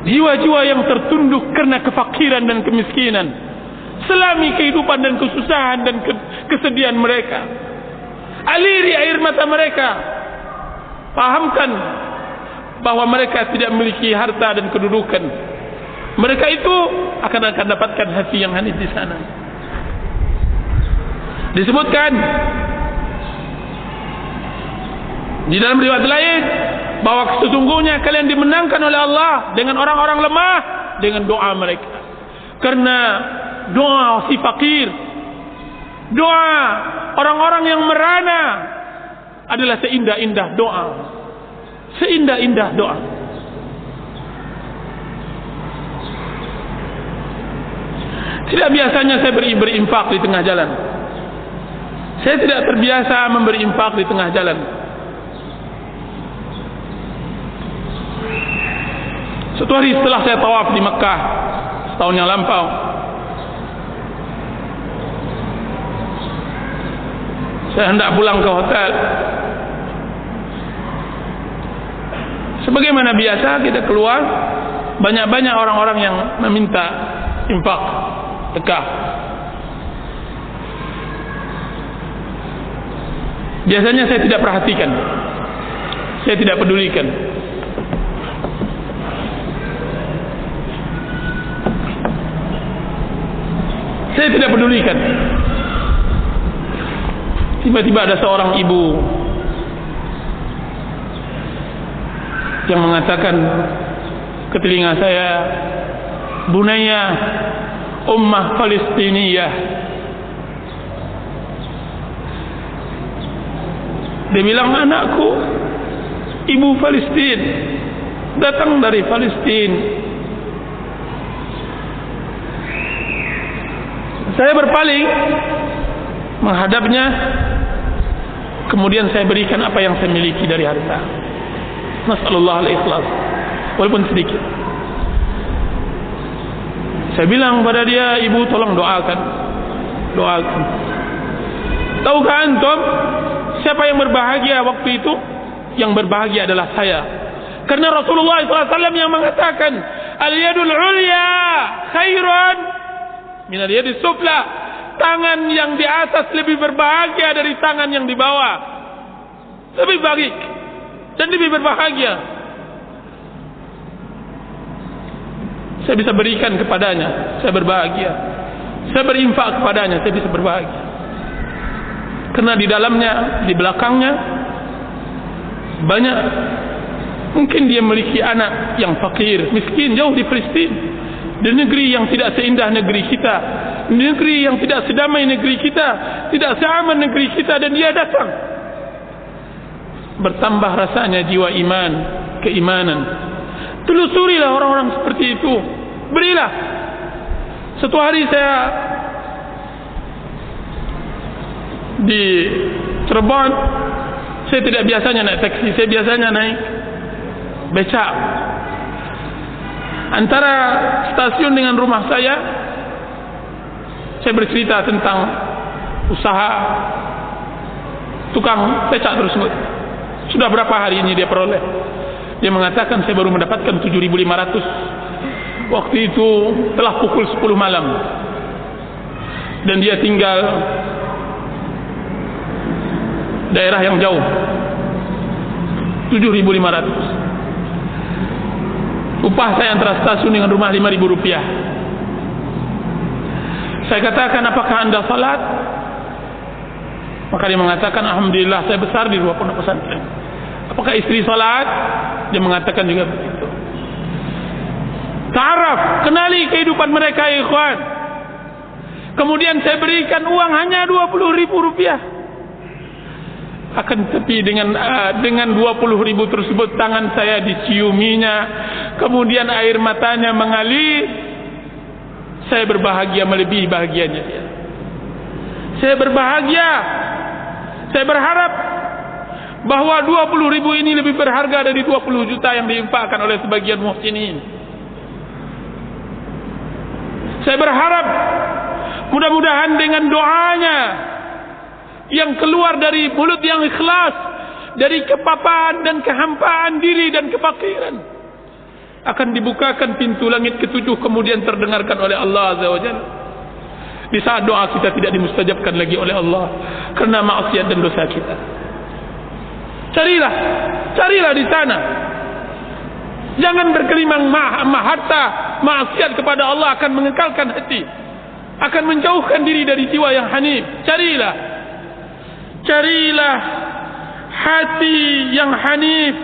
jiwa-jiwa yang tertunduk karena kefakiran dan kemiskinan. Selami kehidupan dan kesusahan dan kesedihan mereka. Aliri air mata mereka. Pahamkan bahwa mereka tidak memiliki harta dan kedudukan. Mereka itu akan akan dapatkan hati yang hanif di sana. Disebutkan di dalam riwayat lain bahwa sesungguhnya kalian dimenangkan oleh Allah dengan orang-orang lemah dengan doa mereka. Karena doa si fakir doa orang-orang yang merana adalah seindah-indah doa seindah-indah doa. Tidak biasanya saya beri berimpak di tengah jalan. Saya tidak terbiasa memberi impak di tengah jalan. Satu hari setelah saya tawaf di Mekah setahun yang lampau saya hendak pulang ke hotel sebagaimana biasa kita keluar banyak-banyak orang-orang yang meminta infak tekah. Biasanya saya tidak perhatikan. Saya tidak pedulikan. Saya tidak pedulikan. Tiba-tiba ada seorang ibu yang mengatakan ke telinga saya, Bunaya Ummah Palestiniyah. Dia bilang anakku, ibu Palestin, datang dari Palestin. Saya berpaling menghadapnya kemudian saya berikan apa yang saya miliki dari harta nasallallahu alaihi ikhlas walaupun sedikit. Saya bilang pada dia ibu tolong doakan. Doakan. Tahukah antum siapa yang berbahagia waktu itu? Yang berbahagia adalah saya. Karena Rasulullah SAW yang mengatakan al-yadul ulya khairun min al-yadis sufla. Tangan yang di atas lebih berbahagia dari tangan yang di bawah. Lebih baik dan lebih berbahagia. Saya bisa berikan kepadanya, saya berbahagia. Saya berinfak kepadanya, saya bisa berbahagia. Karena di dalamnya, di belakangnya banyak mungkin dia memiliki anak yang fakir, miskin jauh di Palestin. Di negeri yang tidak seindah negeri kita negeri yang tidak sedamai negeri kita tidak seaman negeri kita dan dia datang bertambah rasanya jiwa iman keimanan. Telusurilah orang-orang seperti itu. Berilah. Satu hari saya di Cirebon saya tidak biasanya naik taksi saya biasanya naik becak. Antara stasiun dengan rumah saya saya bercerita tentang usaha tukang becak tersebut sudah berapa hari ini dia peroleh? Dia mengatakan saya baru mendapatkan 7.500 waktu itu telah pukul 10 malam. Dan dia tinggal daerah yang jauh. 7.500 upah saya antara stasiun dengan rumah 5.000 rupiah. Saya katakan apakah anda salat maka dia mengatakan Alhamdulillah saya besar di ruang pondok pesantren. Apakah istri salat? Dia mengatakan juga begitu. Taraf kenali kehidupan mereka ikhwan. Kemudian saya berikan uang hanya 20 ribu rupiah. Akan tepi dengan uh, dengan 20 ribu tersebut tangan saya diciuminya. Kemudian air matanya mengalir. Saya berbahagia melebihi bahagianya dia. Saya berbahagia saya berharap bahawa 20 ribu ini lebih berharga dari 20 juta yang diimpakkan oleh sebagian muhsinin. Saya berharap mudah-mudahan dengan doanya yang keluar dari mulut yang ikhlas dari kepapaan dan kehampaan diri dan kepakiran akan dibukakan pintu langit ketujuh kemudian terdengarkan oleh Allah Azza wa Jalla di saat doa kita tidak dimustajabkan lagi oleh Allah kerana maksiat dan dosa kita. Carilah. Carilah di sana. Jangan berkelimang mah, mah harta maksiat kepada Allah akan mengekalkan hati. Akan menjauhkan diri dari jiwa yang hanif. Carilah. Carilah hati yang hanif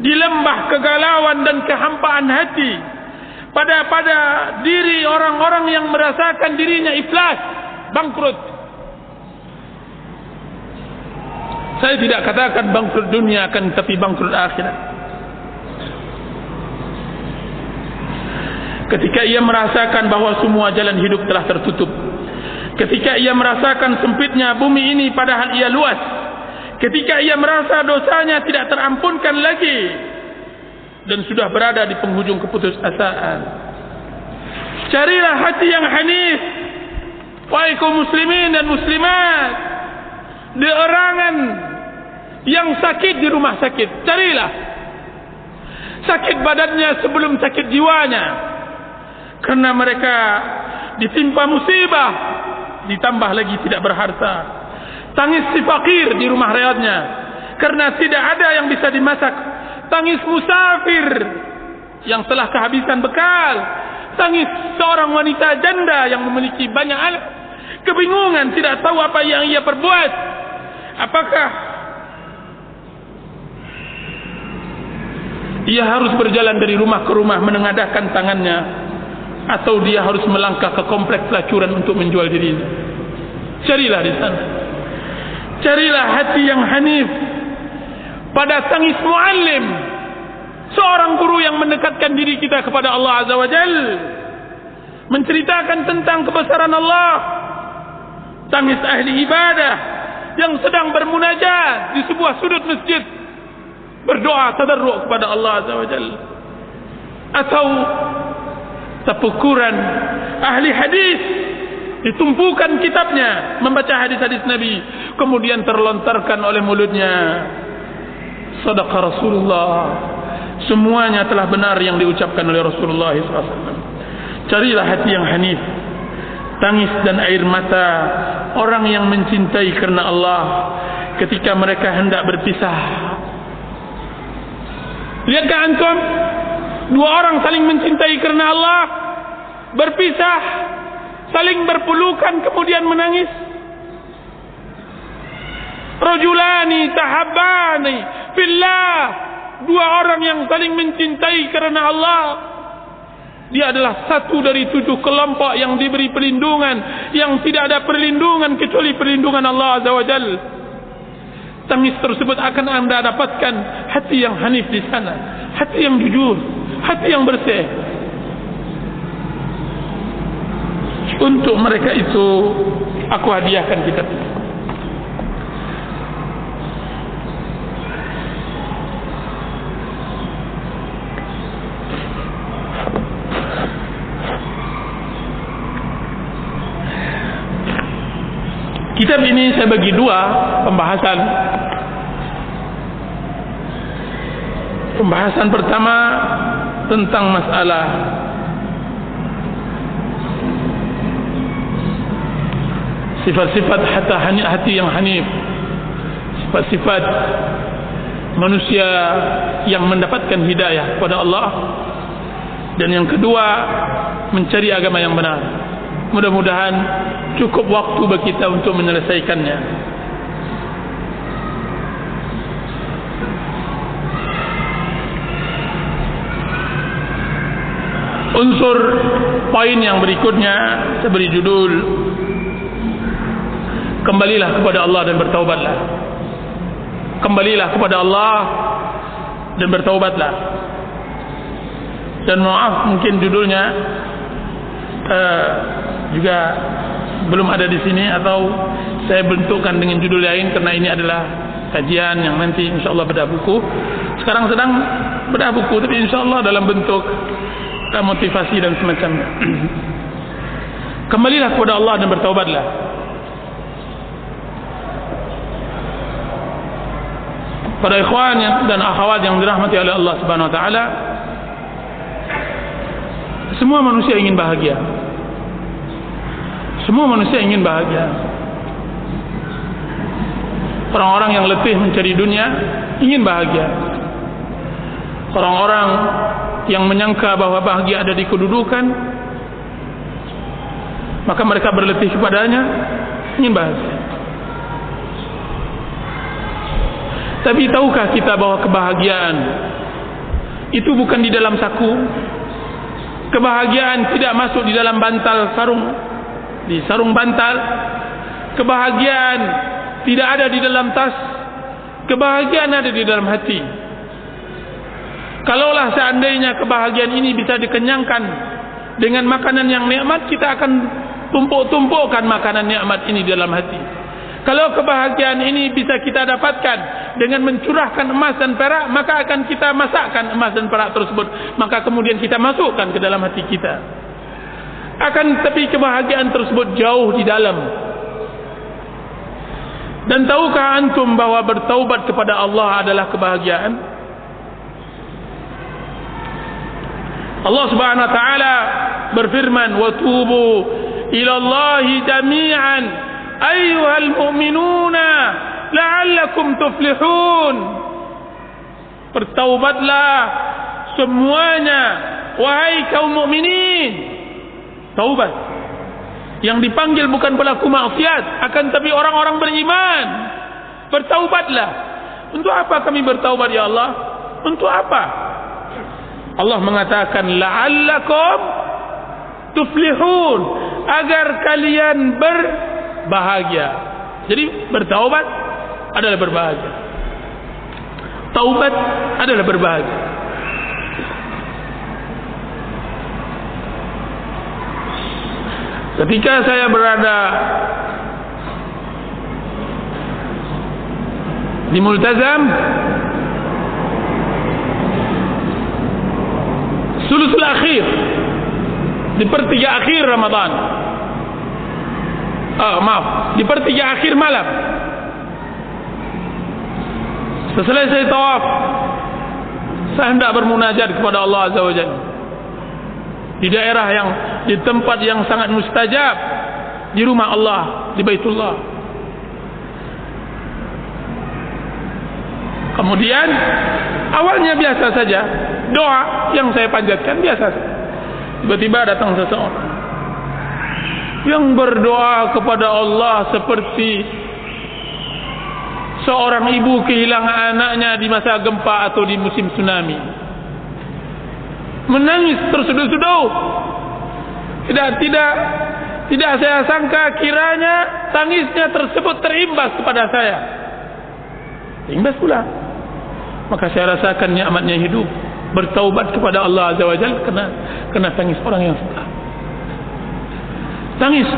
di lembah kegalauan dan kehampaan hati pada pada diri orang-orang yang merasakan dirinya iflas bangkrut. Saya tidak katakan bangkrut dunia akan tapi bangkrut akhirat. Ketika ia merasakan bahawa semua jalan hidup telah tertutup. Ketika ia merasakan sempitnya bumi ini padahal ia luas. Ketika ia merasa dosanya tidak terampunkan lagi dan sudah berada di penghujung keputusasaan. Carilah hati yang hanif. Wahai kaum muslimin dan muslimat di orangan yang sakit di rumah sakit carilah. Sakit badannya sebelum sakit jiwanya. Karena mereka ditimpa musibah ditambah lagi tidak berharta. Tangis si fakir di rumah rayatnya karena tidak ada yang bisa dimasak tangis musafir yang telah kehabisan bekal. Tangis seorang wanita janda yang memiliki banyak anak kebingungan tidak tahu apa yang ia perbuat. Apakah ia harus berjalan dari rumah ke rumah menengadahkan tangannya atau dia harus melangkah ke kompleks pelacuran untuk menjual dirinya carilah di sana. Carilah hati yang hanif pada tangis muallim. Seorang guru yang mendekatkan diri kita kepada Allah Azza wa Jal. Menceritakan tentang kebesaran Allah. Tangis ahli ibadah yang sedang bermunajat di sebuah sudut masjid. Berdoa tadarruk kepada Allah Azza wa Jal. Atau sepukuran ahli hadis ditumpukan kitabnya membaca hadis-hadis Nabi kemudian terlontarkan oleh mulutnya sadaqa Rasulullah. Semuanya telah benar yang diucapkan oleh Rasulullah SAW carilah hati yang hanif tangis dan air mata orang yang mencintai kerana Allah ketika mereka hendak berpisah. Lihatkah antum dua orang saling mencintai kerana Allah berpisah saling berpelukan kemudian menangis rajulani tahabbani fillah. Dua orang yang saling mencintai kerana Allah. Dia adalah satu dari tujuh kelompok yang diberi perlindungan yang tidak ada perlindungan kecuali perlindungan Allah Azza wa Jal. Tangis tersebut akan anda dapatkan hati yang hanif di sana hati yang jujur hati yang bersih. Untuk mereka itu aku hadiahkan kitab Kitab ini saya bagi dua pembahasan. Pembahasan pertama tentang masalah sifat-sifat hati, yang hanif. Sifat-sifat manusia yang mendapatkan hidayah kepada Allah. Dan yang kedua mencari agama yang benar mudah-mudahan cukup waktu bagi kita untuk menyelesaikannya. Unsur poin yang berikutnya saya beri judul kembalilah kepada Allah dan bertaubatlah. Kembalilah kepada Allah dan bertaubatlah. Dan maaf mungkin judulnya uh, juga belum ada di sini atau saya bentukkan dengan judul lain karena ini adalah kajian yang nanti insyaallah bedah buku. Sekarang sedang bedah buku tapi insyaallah dalam bentuk motivasi dan semacamnya kembalilah kepada Allah dan bertaubatlah. Para ikhwan dan akhwat yang dirahmati oleh Allah Subhanahu wa taala semua manusia ingin bahagia semua manusia ingin bahagia. Orang-orang yang letih mencari dunia ingin bahagia. Orang-orang yang menyangka bahwa bahagia ada di kedudukan maka mereka berletih kepadanya ingin bahagia. Tapi tahukah kita bahawa kebahagiaan itu bukan di dalam saku? Kebahagiaan tidak masuk di dalam bantal sarung, di sarung bantal. Kebahagiaan tidak ada di dalam tas. Kebahagiaan ada di dalam hati. Kalaulah seandainya kebahagiaan ini bisa dikenyangkan dengan makanan yang nikmat, kita akan tumpuk-tumpukkan makanan nikmat ini di dalam hati. Kalau kebahagiaan ini bisa kita dapatkan dengan mencurahkan emas dan perak, maka akan kita masakkan emas dan perak tersebut. Maka kemudian kita masukkan ke dalam hati kita. Akan tetapi kebahagiaan tersebut jauh di dalam. Dan tahukah antum bahawa bertaubat kepada Allah adalah kebahagiaan? Allah Subhanahu wa taala berfirman, "Wa tubu ila Allah jami'an" Ayuhal mu'minuna La'allakum tuflihun Bertaubatlah Semuanya Wahai kaum mu'minin Taubat Yang dipanggil bukan pelaku maksiat Akan tapi orang-orang beriman Bertaubatlah Untuk apa kami bertaubat ya Allah Untuk apa Allah mengatakan La'allakum Tuflihun Agar kalian ber bahagia. Jadi bertaubat adalah berbahagia. Taubat adalah berbahagia. Ketika saya berada di Multazam Sulusul akhir Di pertiga akhir Ramadan. Oh, maaf di pertiga akhir malam. Setelah saya tawaf saya hendak bermunajat kepada Allah Azza wa Jalla di daerah yang di tempat yang sangat mustajab. Di rumah Allah di Baitullah. Kemudian awalnya biasa saja. Doa yang saya panjatkan biasa tiba-tiba datang seseorang. Yang berdoa kepada Allah seperti seorang ibu kehilangan anaknya di masa gempa atau di musim tsunami menangis tersuduh-suduh tidak tidak tidak saya sangka kiranya tangisnya tersebut terimbas kepada saya. Terimbas pula. Maka saya rasakan nikmatnya hidup bertaubat kepada Allah Azza wa Jalla kena kena tangis orang yang suka. Tangis.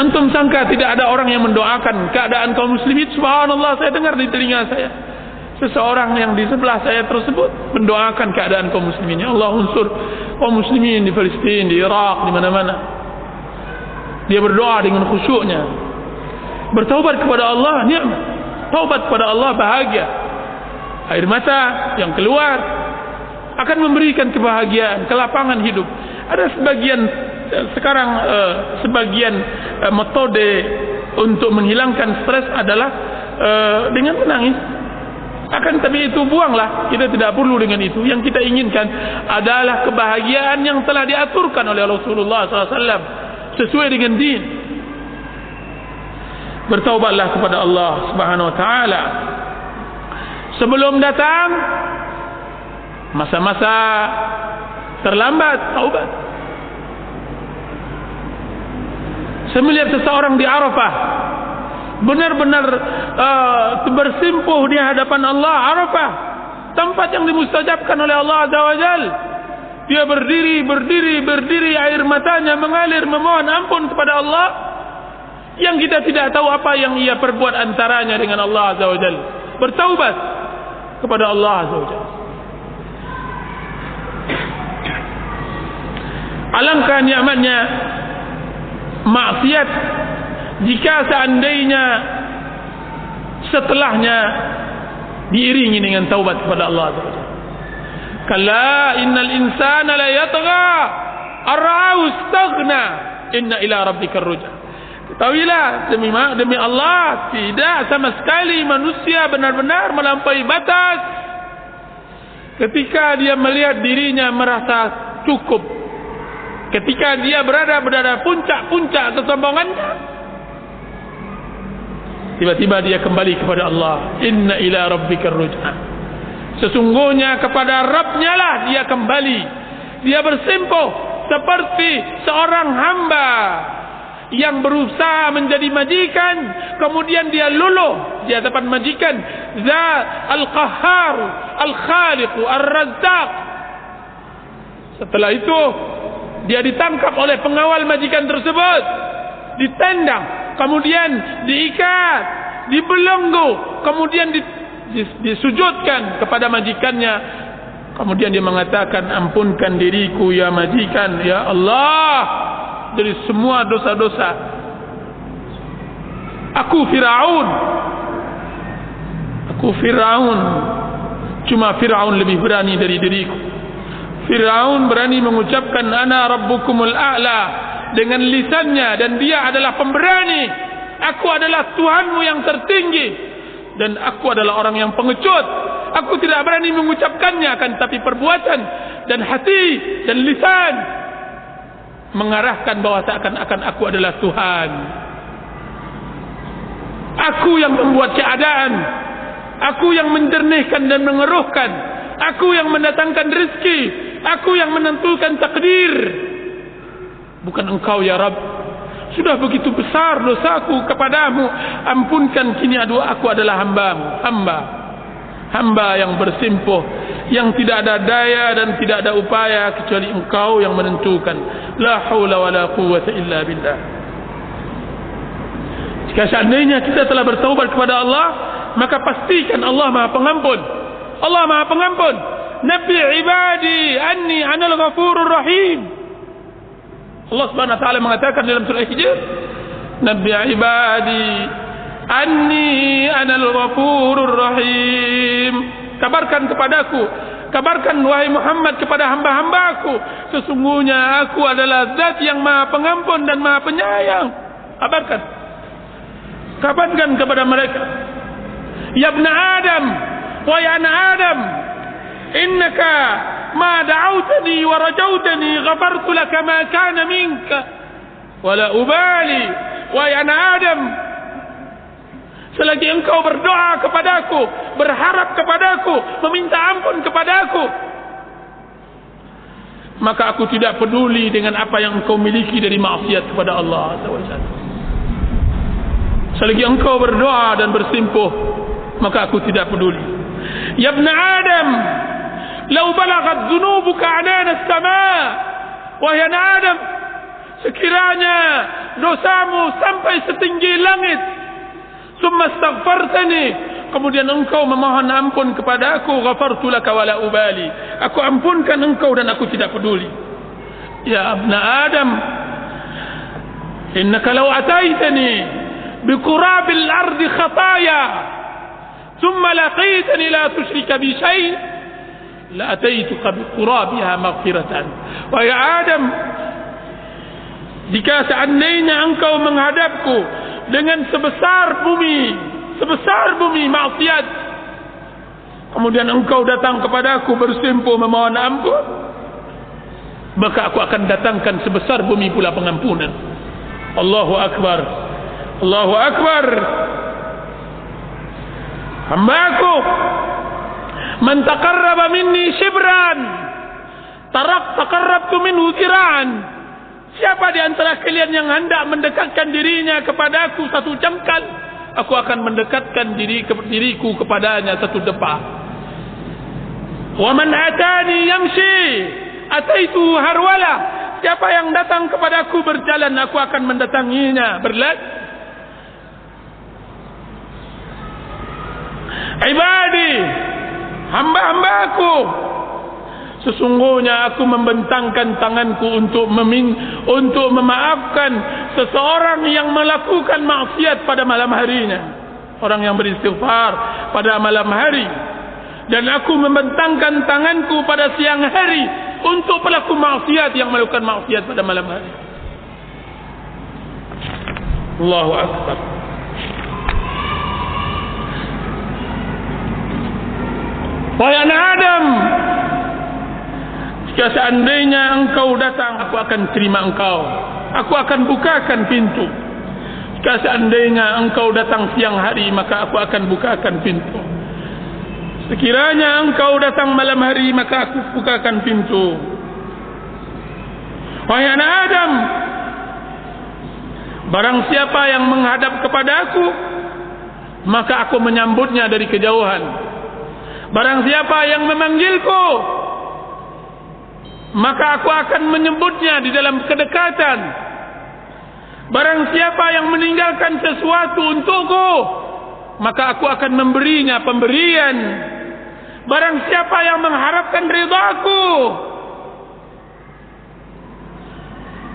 Antum sangka tidak ada orang yang mendoakan keadaan kaum muslimin? Subhanallah saya dengar di telinga saya seseorang yang di sebelah saya tersebut mendoakan keadaan kaum muslimin. Ya Allah unsur kaum muslimin di Palestin di Irak di mana-mana. Dia berdoa dengan khusyuknya. Bertaubat kepada Allah nikmat taubat kepada Allah bahagia. Air mata yang keluar akan memberikan kebahagiaan kelapangan hidup. Ada sebagian sekarang uh, sebagian uh, metode untuk menghilangkan stres adalah dengan menangis Akan tapi itu buanglah. Kita tidak perlu dengan itu. Yang kita inginkan adalah kebahagiaan yang telah diaturkan oleh Rasulullah SAW. Sesuai dengan din. Bertaubatlah kepada Allah Subhanahu Wa Taala. Sebelum datang masa-masa terlambat taubat. Saya melihat seseorang di Arafah benar-benar uh, bersimpuh di hadapan Allah Arafah. Tempat yang dimustajabkan oleh Allah Azza wa Jal. Dia berdiri berdiri berdiri air matanya mengalir memohon ampun kepada Allah. Yang kita tidak tahu apa yang ia perbuat antaranya dengan Allah Azza wa Jal. Bertaubat kepada Allah Azza wa Jal. Alangkah nikmatnya maksiat jika seandainya setelahnya diiringi dengan taubat kepada Allah Taala. Kalla innal insana la yatgha arau istaghna inna ila rabbikar ruja. Ketahuilah demi demi Allah tidak sama sekali manusia benar-benar melampaui batas ketika dia melihat dirinya merasa cukup ketika dia berada pada puncak-puncak kesombongannya tiba-tiba dia kembali kepada Allah. Inna ila rabbikar ruj'a sesungguhnya kepada Rabbnya lah dia kembali. Dia bersimpuh seperti seorang hamba yang berusaha menjadi majikan kemudian dia luluh di hadapan majikan. Zat al-qahhar al-khaliq ar-razzaq. Setelah itu dia ditangkap oleh pengawal majikan tersebut. Ditendang kemudian diikat, dibelenggu, kemudian disujudkan kepada majikannya. Kemudian dia mengatakan, ampunkan diriku ya majikan, ya Allah, dari semua dosa-dosa. Aku Fir'aun. Aku Fir'aun. Cuma Fir'aun lebih berani dari diriku. Fir'aun berani mengucapkan, Ana Rabbukumul A'la dengan lisannya dan dia adalah pemberani. Aku adalah Tuhanmu yang tertinggi. Dan aku adalah orang yang pengecut. Aku tidak berani mengucapkannya akan tapi perbuatan dan hati dan lisan mengarahkan bahawa seakan-akan aku adalah Tuhan. Aku yang membuat keadaan. Aku yang menjernihkan dan mengeruhkan. Aku yang mendatangkan rezeki. Aku yang menentukan takdir bukan engkau ya Rabb. Sudah begitu besar dosaku kepadamu ampunkan kini adu aku adalah hambamu hamba. Hamba yang bersimpuh yang tidak ada daya dan tidak ada upaya kecuali engkau yang menentukan. La haula wala quwwata illa billah. Jika seandainya kita telah bertaubat kepada Allah maka pastikan Allah maha pengampun. Allah maha pengampun. Nabi ibadi anni anal ghafurur rahim Allah Subhanahu wa taala mengatakan dalam surah Hijr, "Nabi ibadi anni anal ghafurur rahim." Kabarkan kepadaku, kabarkan wahai Muhammad kepada hamba-hambaku, sesungguhnya aku adalah zat yang Maha Pengampun dan Maha Penyayang. Kabarkan. Kabarkan kepada mereka. Ya ibn Adam, wahai anak Adam, innaka ما دعوتني ورجوتني غفرت لك ما كان منك ولا أبالي ويا آدم selagi engkau berdoa kepadaku berharap kepadaku meminta ampun kepadaku maka aku tidak peduli dengan apa yang engkau miliki dari maksiat kepada Allah selagi engkau berdoa dan bersimpuh maka aku tidak peduli ya ibn Adam Lau balagat zunubuka anana sama Wahai anak Adam Sekiranya dosamu sampai setinggi langit Summa staghfartani Kemudian engkau memohon ampun kepada aku Ghafartu laka wala ubali Aku ampunkan engkau dan aku tidak peduli Ya abna Adam Innaka lau ataitani Bikurabil ardi khataya Summa laqitani la tushrika bi syait qurabiha maghfiratan. Wa ya adam jika seandainya engkau menghadapku dengan sebesar bumi sebesar bumi maksiat kemudian engkau datang kepada aku bersimpuh memohon ampun maka aku akan datangkan sebesar bumi pula pengampunan. Allahu Akbar. Allahu Akbar. Hamba aku man taqarraba minni shibran tarak taqarrabtu minhu zira'an siapa di antara kalian yang hendak mendekatkan dirinya kepada aku satu jengkal aku akan mendekatkan diri ke, diriku kepadanya satu depa. Wa man atani yamshi ataitu harwala. Siapa yang datang kepadaku berjalan aku akan mendatanginya berlat. Ibadi hamba-hambaku sesungguhnya aku membentangkan tanganku untuk memin untuk memaafkan seseorang yang melakukan maksiat pada malam harinya. Orang yang beristighfar pada malam hari. Dan aku membentangkan tanganku pada siang hari untuk pelaku maksiat yang melakukan maksiat pada malam hari. Allahu akbar Wahai anak Adam Jika seandainya engkau datang Aku akan terima engkau. Aku akan bukakan pintu. Jika seandainya engkau datang siang hari Maka aku akan bukakan pintu. Sekiranya engkau datang malam hari Maka aku bukakan pintu. Wahai anak Adam Barang siapa yang menghadap kepada aku Maka aku menyambutnya dari kejauhan Barang siapa yang memanggilku Maka aku akan menyebutnya di dalam kedekatan. Barang siapa yang meninggalkan sesuatu untukku Maka aku akan memberinya pemberian. Barang siapa yang mengharapkan ridaku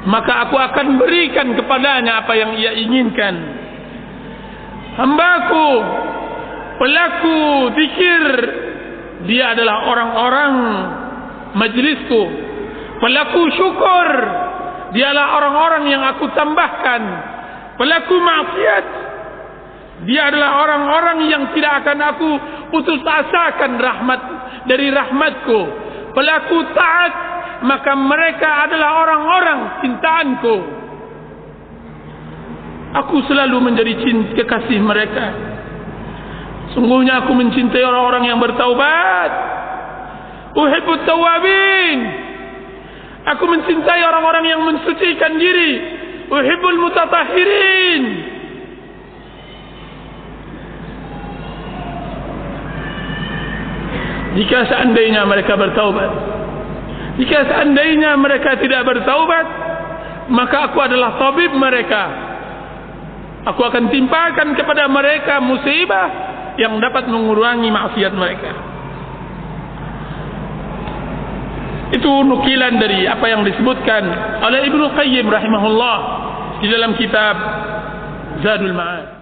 Maka aku akan berikan kepadanya apa yang ia inginkan. Hambaku Pelaku zikir dia adalah orang-orang majlisku. Pelaku syukur. Dia adalah orang-orang yang aku tambahkan. Pelaku maksiat. Dia adalah orang-orang yang tidak akan aku putus asakan rahmat dari rahmatku. Pelaku taat maka mereka adalah orang-orang cintaanku. Aku selalu menjadi cinta kekasih mereka Sungguhnya aku mencintai orang-orang yang bertaubat. Uhibbut tawabin. Aku mencintai orang-orang yang mensucikan diri. Uhibbul mutatahirin. Jika seandainya mereka bertaubat. Jika seandainya mereka tidak bertaubat. Maka aku adalah tabib mereka. Aku akan timpakan kepada mereka musibah yang dapat mengurangi maksiat mereka. Itu nukilan dari apa yang disebutkan oleh Ibnu Qayyim rahimahullah di dalam kitab Zadul Ma'ad.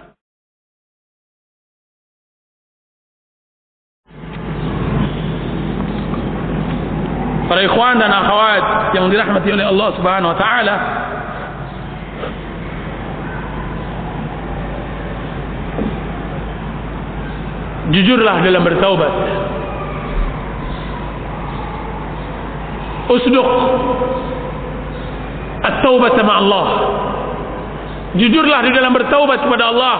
Para ikhwan dan akhwat yang dirahmati oleh Allah Subhanahu wa taala, jujurlah dalam bertaubat. Usduq at-taubat sama Allah. Jujurlah di dalam bertaubat kepada Allah.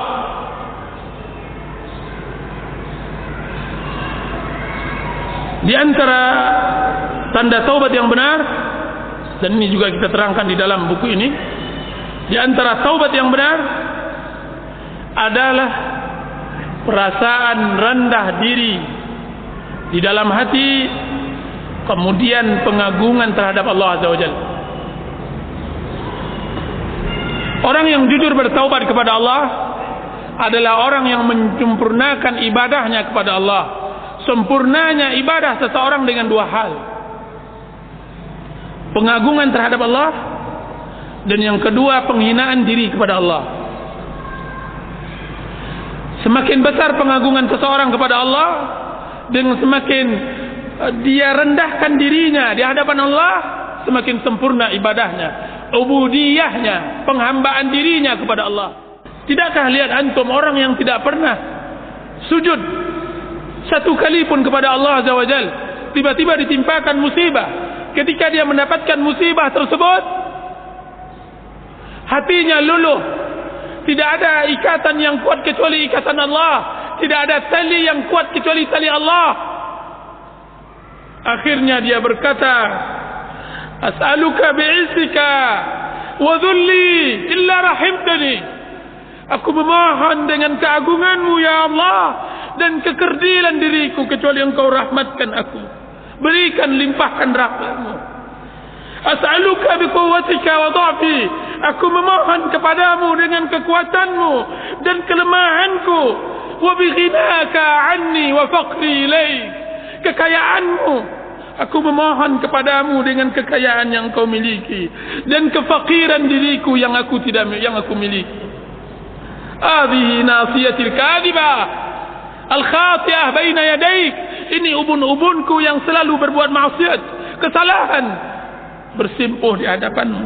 Di antara tanda taubat yang benar dan ini juga kita terangkan di dalam buku ini di antara taubat yang benar adalah perasaan rendah diri di dalam hati kemudian pengagungan terhadap Allah Azza wa Jalla. Orang yang jujur bertaubat kepada Allah adalah orang yang menyempurnakan ibadahnya kepada Allah. Sempurnanya ibadah seseorang dengan dua hal. Pengagungan terhadap Allah dan yang kedua penghinaan diri kepada Allah Semakin besar pengagungan seseorang kepada Allah dengan semakin uh, dia rendahkan dirinya di hadapan Allah semakin sempurna ibadahnya ubudiyahnya penghambaan dirinya kepada Allah. Tidakkah lihat antum orang yang tidak pernah sujud satu kali pun kepada Allah Azza wa tiba-tiba ditimpakan musibah. Ketika dia mendapatkan musibah tersebut hatinya luluh tidak ada ikatan yang kuat kecuali ikatan Allah. Tidak ada tali yang kuat kecuali tali Allah. Akhirnya dia berkata as'aluka bi'izzika wa dhulli illa rahimtani. Aku memohon dengan keagunganmu ya Allah dan kekerdilan diriku kecuali engkau rahmatkan aku. Berikan limpahkan rahmatmu as'aluka biquwwatika wa dha'fi aku memohon kepadamu dengan kekuatanmu dan kelemahanku. Wa bighinaka anni wa faqri ilaik. Kekayaanmu. Aku memohon kepadamu dengan kekayaan yang kau miliki dan kefakiran diriku yang aku tidak yang aku miliki. Hadhihi nasiyatil kadhibah Al-khati'ah baina yadaik. Ini ubun-ubunku yang selalu berbuat maksiat, kesalahan bersimpuh di hadapanmu.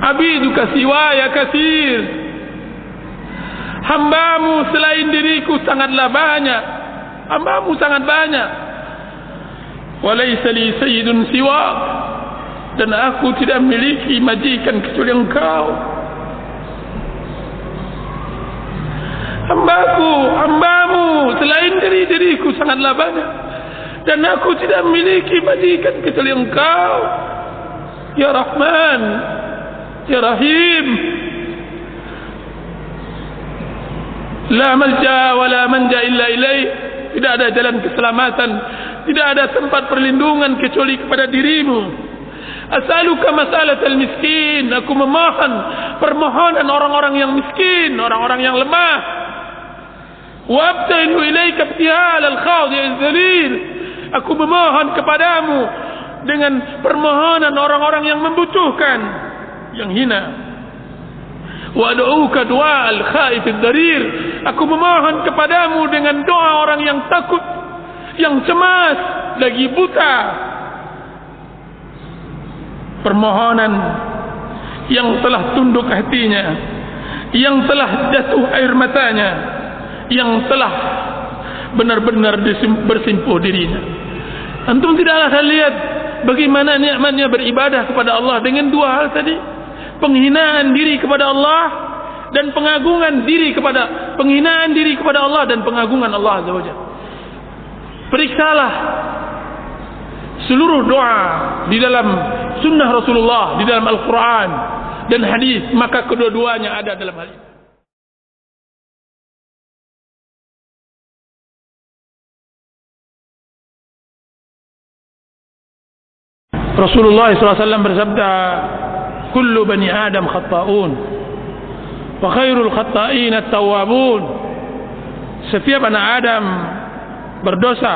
Abiduka siwa ya kasir. Hambamu selain diriku sangatlah banyak. Hambamu sangat banyak. Walaysa li sayyidun siwa. Dan aku tidak memiliki majikan kecuali engkau. hambaku, hambamu selain dari diriku sangatlah banyak dan aku tidak memiliki majikan kecuali engkau ya Rahman ya Rahim la malja wa la manja illa ilaih tidak ada jalan keselamatan tidak ada tempat perlindungan kecuali kepada dirimu Asaluka masalah al-miskin. Aku memohon permohonan orang-orang yang miskin, orang-orang yang lemah. Wabtainu ilaika ibtihal al-khawdi al-zalil. Aku memohon kepadamu dengan permohonan orang-orang yang membutuhkan, yang hina. Wa adu'uka du'a al-khaif al-darir. Aku memohon kepadamu dengan doa orang yang takut, yang cemas, lagi buta. Permohonan yang telah tunduk hatinya, yang telah jatuh air matanya, yang telah benar-benar bersimpuh dirinya. Antum tidaklah saya lihat bagaimana nikmatnya beribadah kepada Allah dengan dua hal tadi. Penghinaan diri kepada Allah dan pengagungan diri kepada penghinaan diri kepada Allah dan pengagungan Allah Azza wajalla. Periksalah seluruh doa di dalam sunnah Rasulullah, di dalam Al-Quran dan hadis, maka kedua-duanya ada dalam hal ini. Rasulullah SAW bersabda Kullu bani Adam khatta'un Wa khairul khatta'in at-tawabun Setiap anak Adam berdosa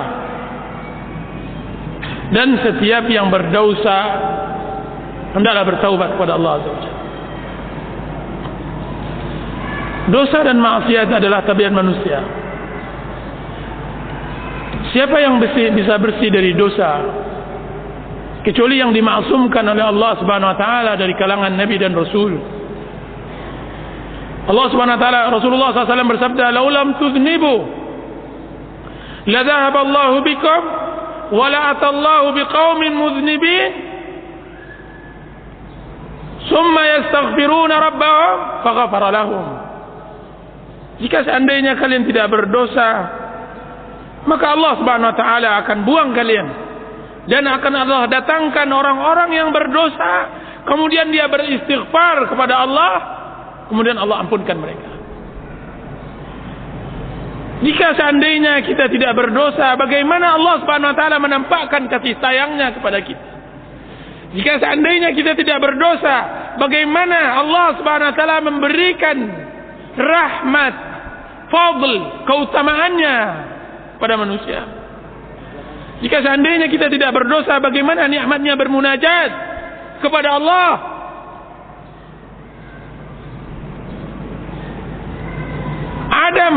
Dan setiap yang berdosa Hendaklah bertaubat kepada Allah SWT Dosa dan maksiat adalah tabiat manusia. Siapa yang bisa bersih dari dosa kecuali yang dimaksumkan oleh Allah Subhanahu wa taala dari kalangan nabi dan rasul. Allah Subhanahu wa taala Rasulullah SAW bersabda, "Lau lam tuznibu la dhahaba Allah bikum wa la ata Allah biqaumin muznibin." Summa yastaghfiruna rabbahum faghfara lahum. Jika seandainya kalian tidak berdosa, maka Allah Subhanahu wa taala akan buang kalian dan akan Allah datangkan orang-orang yang berdosa. Kemudian dia beristighfar kepada Allah. Kemudian Allah ampunkan mereka. Jika seandainya kita tidak berdosa bagaimana Allah Subhanahu wa taala menampakkan kasih sayangnya kepada kita? Jika seandainya kita tidak berdosa bagaimana Allah Subhanahu wa taala memberikan rahmat fadl keutamaannya pada manusia jika seandainya kita tidak berdosa, bagaimana nikmatnya bermunajat kepada Allah? Adam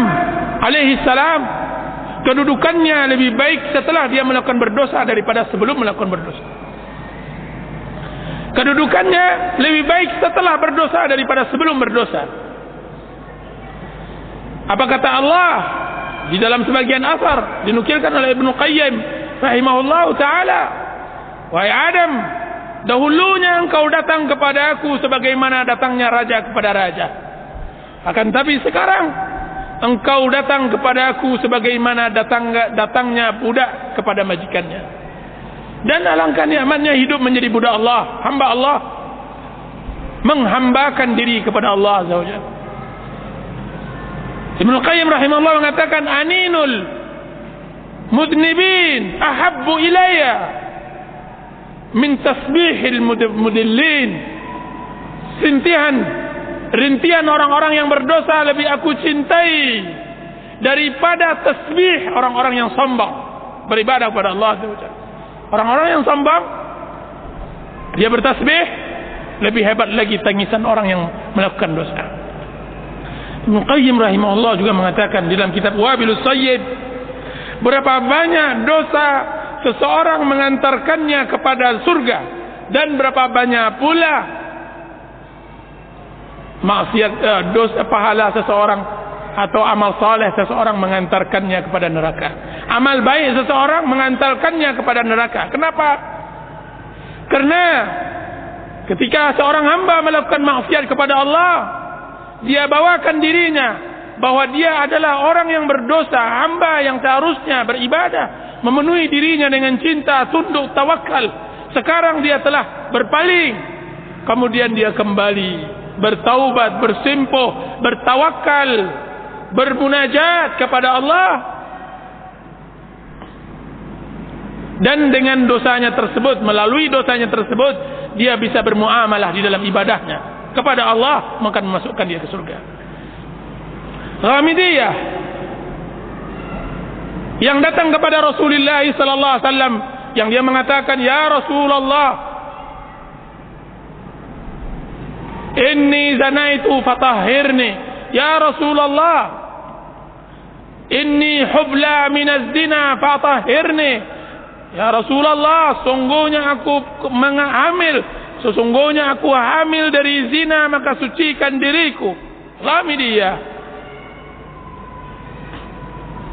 alaihi salam kedudukannya lebih baik setelah dia melakukan berdosa daripada sebelum melakukan berdosa. Kedudukannya lebih baik setelah berdosa daripada sebelum berdosa. Apa kata Allah? di dalam sebagian asar dinukilkan oleh Ibnu Qayyim rahimahullahu taala. Wahai Adam dahulunya engkau datang kepada aku sebagaimana datangnya raja kepada raja. Akan tapi sekarang engkau datang kepada aku sebagaimana datang datangnya budak kepada majikannya. Dan alangkah nikmatnya hidup menjadi budak Allah hamba Allah. Menghambakan diri kepada Allah azza wajalla Ibn Qayyim rahimahullah mengatakan aninul mudnibin ahabbu ilayya. Min tasbihil mudillin. Sintihan rintihan orang-orang yang berdosa lebih aku cintai daripada tasbih orang-orang yang sombong. Beribadah kepada Allah orang-orang yang sombong dia bertasbih lebih hebat lagi tangisan orang yang melakukan dosa. Ibn Qayyim rahimahullah juga mengatakan dalam kitab Wabilus Sayyid berapa banyak dosa seseorang mengantarkannya kepada surga dan berapa banyak pula maksiat uh, dosa pahala seseorang atau amal saleh seseorang mengantarkannya kepada neraka. Amal baik seseorang mengantarkannya kepada neraka. Kenapa? Karena ketika seorang hamba melakukan maksiat kepada Allah, dia bawakan dirinya bahwa dia adalah orang yang berdosa, hamba yang seharusnya beribadah, memenuhi dirinya dengan cinta, tunduk, tawakal. Sekarang dia telah berpaling, kemudian dia kembali bertaubat, bersimpuh, bertawakal, bermunajat kepada Allah. Dan dengan dosanya tersebut, melalui dosanya tersebut, dia bisa bermuamalah di dalam ibadahnya kepada Allah maka memasukkan dia ke surga. Ghamidiyah yang datang kepada Rasulullah sallallahu alaihi wasallam yang dia mengatakan ya Rasulullah inni zanaitu fatahhirni ya Rasulullah inni hubla min az-zina fatahhirni ya Rasulullah sungguhnya aku mengamil Sesungguhnya aku hamil dari zina maka sucikan diriku. Lami dia.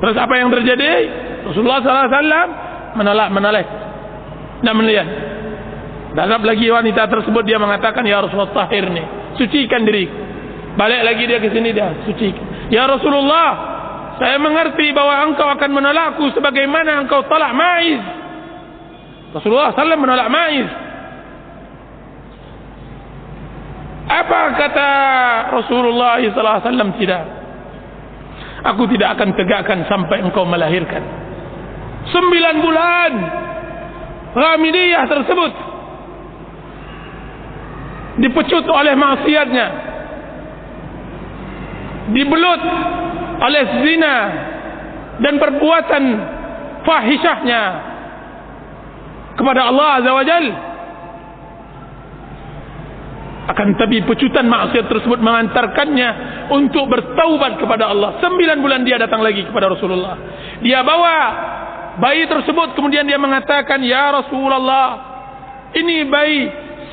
Terus apa yang terjadi? Rasulullah sallallahu alaihi wasallam menolak menolak. Dan melihat. Datang lagi wanita tersebut dia mengatakan ya Rasulullah tahirni, sucikan diriku. Balik lagi dia ke sini dia sucikan. Ya Rasulullah, saya mengerti bahwa engkau akan menolakku sebagaimana engkau tolak Maiz. Rasulullah sallallahu menolak Maiz. Apa kata Rasulullah SAW tidak? Aku tidak akan tegakkan sampai engkau melahirkan. Sembilan bulan Ramidiyah tersebut dipecut oleh maksiatnya, dibelut oleh zina dan perbuatan fahishahnya kepada Allah Azza wa Jalla akan tapi pecutan maksiat tersebut mengantarkannya untuk bertaubat kepada Allah. Sembilan bulan dia datang lagi kepada Rasulullah. Dia bawa bayi tersebut kemudian dia mengatakan, Ya Rasulullah, ini bayi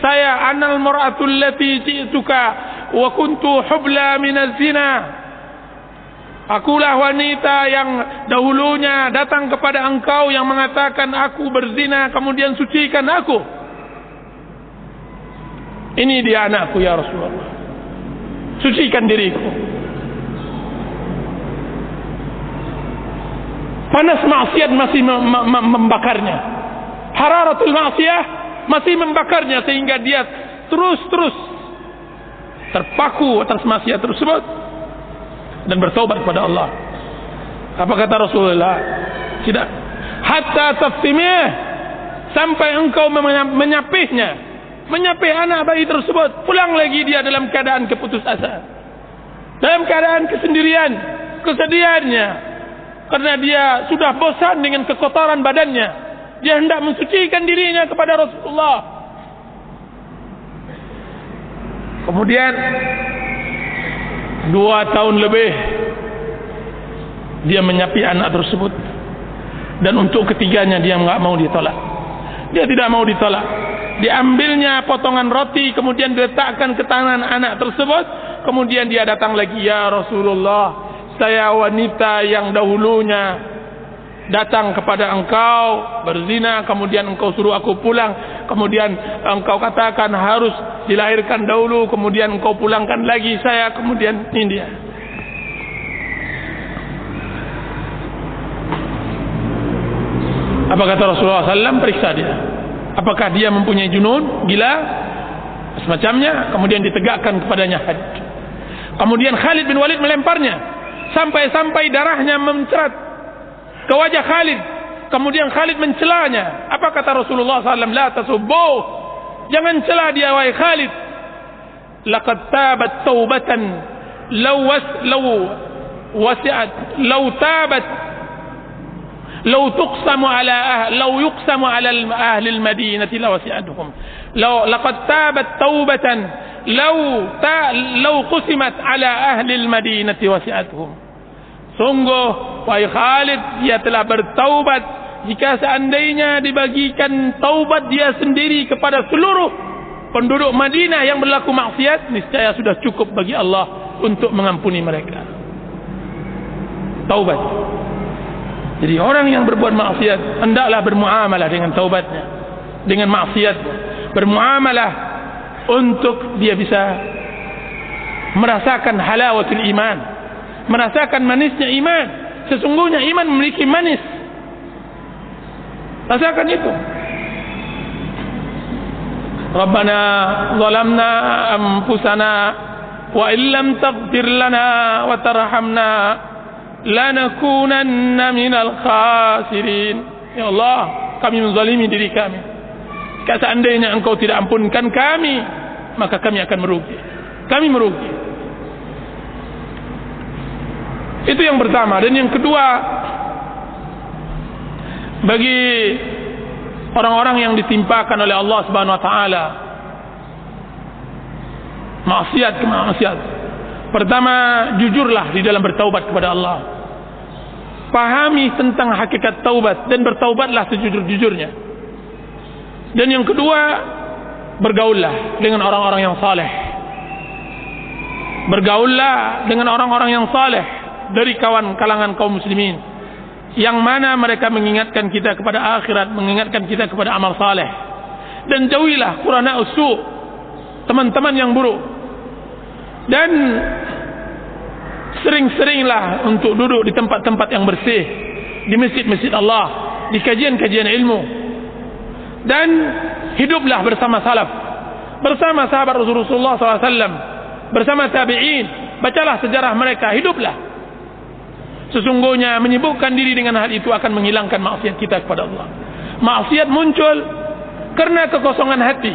saya anal mur'atul lati ji'tuka wa kuntu hubla minaz zina. Akulah wanita yang dahulunya datang kepada engkau yang mengatakan aku berzina kemudian sucikan aku. Ini dia anakku ya Rasulullah. Sucikan diriku. Panas maksiat masih membakarnya. Hararatul maksiat masih membakarnya sehingga dia terus-terus terpaku atas maksiat tersebut dan bertobat kepada Allah. Apa kata Rasulullah? Tidak. Hatta taftimih sampai engkau menyapihnya menyapih anak bayi tersebut pulang lagi dia dalam keadaan keputus asa. Dalam keadaan kesendirian kesedihannya. Karena dia sudah bosan dengan kekotoran badannya. Dia hendak mensucikan dirinya kepada Rasulullah. Kemudian dua tahun lebih dia menyapi anak tersebut. Dan untuk ketiganya dia enggak mau ditolak. Dia tidak mau ditolak diambilnya potongan roti kemudian diletakkan ke tangan anak tersebut kemudian dia datang lagi ya Rasulullah saya wanita yang dahulunya datang kepada engkau berzina kemudian engkau suruh aku pulang kemudian engkau katakan harus dilahirkan dahulu kemudian engkau pulangkan lagi saya kemudian ini dia. Apa kata Rasulullah SAW periksa dia apakah dia mempunyai junun? Gila. Semacamnya. Kemudian ditegakkan kepadanya had kemudian Khalid bin Walid melemparnya. Sampai-sampai darahnya mencerat ke wajah Khalid. Kemudian Khalid mencelanya. Apa kata Rasulullah SAW la tasubbu jangan celah dia wahai Khalid. Laqad tabat taubatan law was law wasi'at. Law tabat لو تقسم على أهل لو يقسم على أهل المدينة لوسعتهم لو لقد تابت توبة لو تا لو قسمت على أهل المدينة وسعتهم sungguh wahai Khalid dia telah bertaubat jika seandainya dibagikan taubat dia sendiri kepada seluruh penduduk Madinah yang berlaku maksiat niscaya sudah cukup bagi Allah untuk mengampuni mereka taubat jadi orang yang berbuat maksiat hendaklah bermuamalah dengan taubatnya, dengan maksiat, bermuamalah untuk dia bisa merasakan halawatul iman, merasakan manisnya iman. Sesungguhnya iman memiliki manis. Rasakan itu. Rabbana zalamna anfusana wa illam taghfir lana wa tarhamna lanakunanna minal khasirin. Ya Allah kami menzalimi diri kami. Jika seandainya engkau tidak ampunkan kami maka kami akan merugi. Kami merugi. Itu yang pertama. Dan yang kedua bagi orang-orang yang ditimpakan oleh Allah Subhanahu wa taala maksiat ke maksiat Pertama, jujurlah di dalam bertaubat kepada Allah. Pahami tentang hakikat taubat dan bertaubatlah sejujur-jujurnya. Dan yang kedua, bergaullah dengan orang-orang yang saleh. Bergaullah dengan orang-orang yang saleh dari kawan kalangan kaum muslimin. Yang mana mereka mengingatkan kita kepada akhirat, mengingatkan kita kepada amal saleh. Dan jauhilah qurana usu, teman-teman yang buruk dan sering-seringlah untuk duduk di tempat-tempat yang bersih. Di masjid-masjid Allah. Di kajian-kajian ilmu. Dan hiduplah bersama salaf. Bersama sahabat Rasulullah SAW bersama tabi'in. Bacalah sejarah mereka hiduplah. Sesungguhnya menyibukkan diri dengan hal itu akan menghilangkan maksiat kita kepada Allah. Maksiat muncul karena kekosongan hati.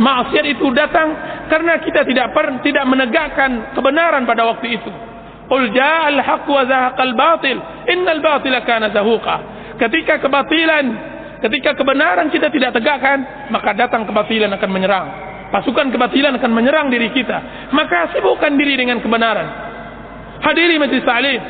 Maksiat itu datang karena kita tidak per, tidak menegakkan kebenaran pada waktu itu. Qul ja'al haqq wa zahaqal batil, innal batila kana zahuqa. Ketika kebatilan, ketika kebenaran kita tidak tegakkan, maka datang kebatilan akan menyerang. Pasukan kebatilan akan menyerang diri kita. Maka sibukkan diri dengan kebenaran. Hadiri majlis ta'lim.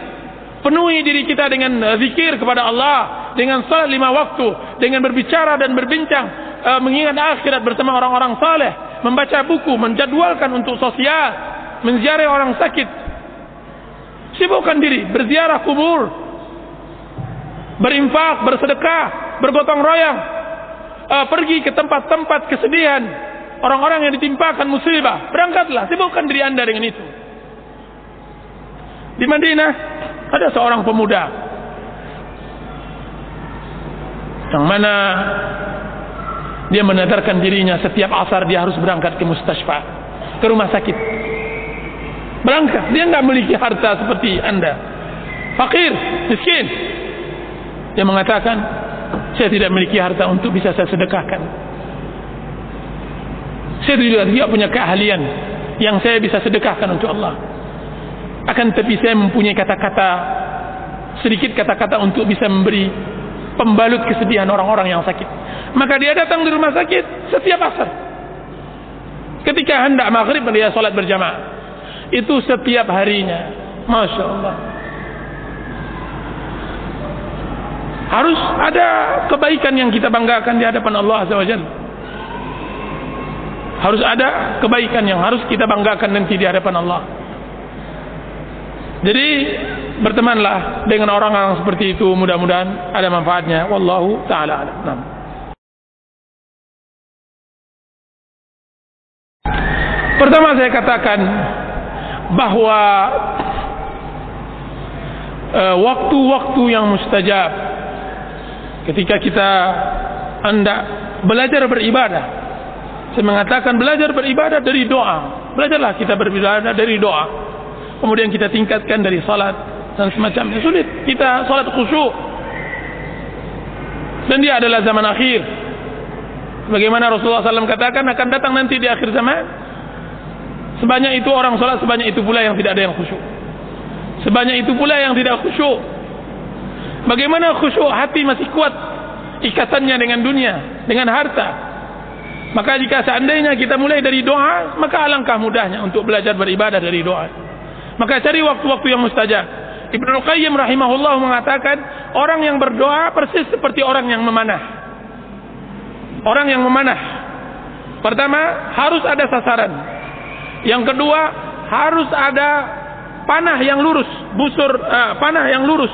Penuhi diri kita dengan zikir kepada Allah, dengan salat lima waktu, dengan berbicara dan berbincang uh, mengingat akhirat bersama orang-orang saleh, membaca buku, menjadwalkan untuk sosial, menziarah orang sakit. Sibukkan diri, berziarah kubur, berinfak, bersedekah, bergotong royong, uh, pergi ke tempat-tempat kesedihan. Orang-orang yang ditimpakan musibah. Berangkatlah, sibukkan diri anda dengan itu. Di Madinah ada seorang pemuda. Yang mana dia menadarkan dirinya setiap asar dia harus berangkat ke mustasfa ke rumah sakit berangkat dia tidak memiliki harta seperti anda fakir miskin dia mengatakan saya tidak memiliki harta untuk bisa saya sedekahkan saya juga tidak punya keahlian yang saya bisa sedekahkan untuk Allah akan tetapi saya mempunyai kata-kata sedikit kata-kata untuk bisa memberi pembalut kesedihan orang-orang yang sakit. Maka dia datang di rumah sakit setiap asar. Ketika hendak maghrib dia solat berjamaah. Itu setiap harinya. Masya Allah. Harus ada kebaikan yang kita banggakan di hadapan Allah Azza wa. Harus ada kebaikan yang harus kita banggakan nanti di hadapan Allah. Jadi bertemanlah dengan orang-orang seperti itu mudah-mudahan ada manfaatnya wallahu taala alam. Pertama saya katakan bahawa uh, waktu-waktu yang mustajab ketika kita hendak belajar beribadah. Saya mengatakan belajar beribadah dari doa. Belajarlah kita beribadah dari doa. Kemudian kita tingkatkan dari salat dan semacamnya. Sulit kita salat khusyuk. Dan dia adalah zaman akhir. Bagaimana Rasulullah SAW katakan akan datang nanti di akhir zaman sebanyak itu orang salat sebanyak itu pula yang tidak ada yang khusyuk. Sebanyak itu pula yang tidak khusyuk. Bagaimana khusyuk hati masih kuat ikatannya dengan dunia dengan harta? Maka jika seandainya kita mulai dari doa maka alangkah mudahnya untuk belajar beribadah dari doa. Maka cari waktu-waktu yang mustajab. Ibnu Qayyim rahimahullah mengatakan orang yang berdoa persis seperti orang yang memanah. Orang yang memanah. Pertama harus ada sasaran yang kedua harus ada panah yang lurus busur uh, panah yang lurus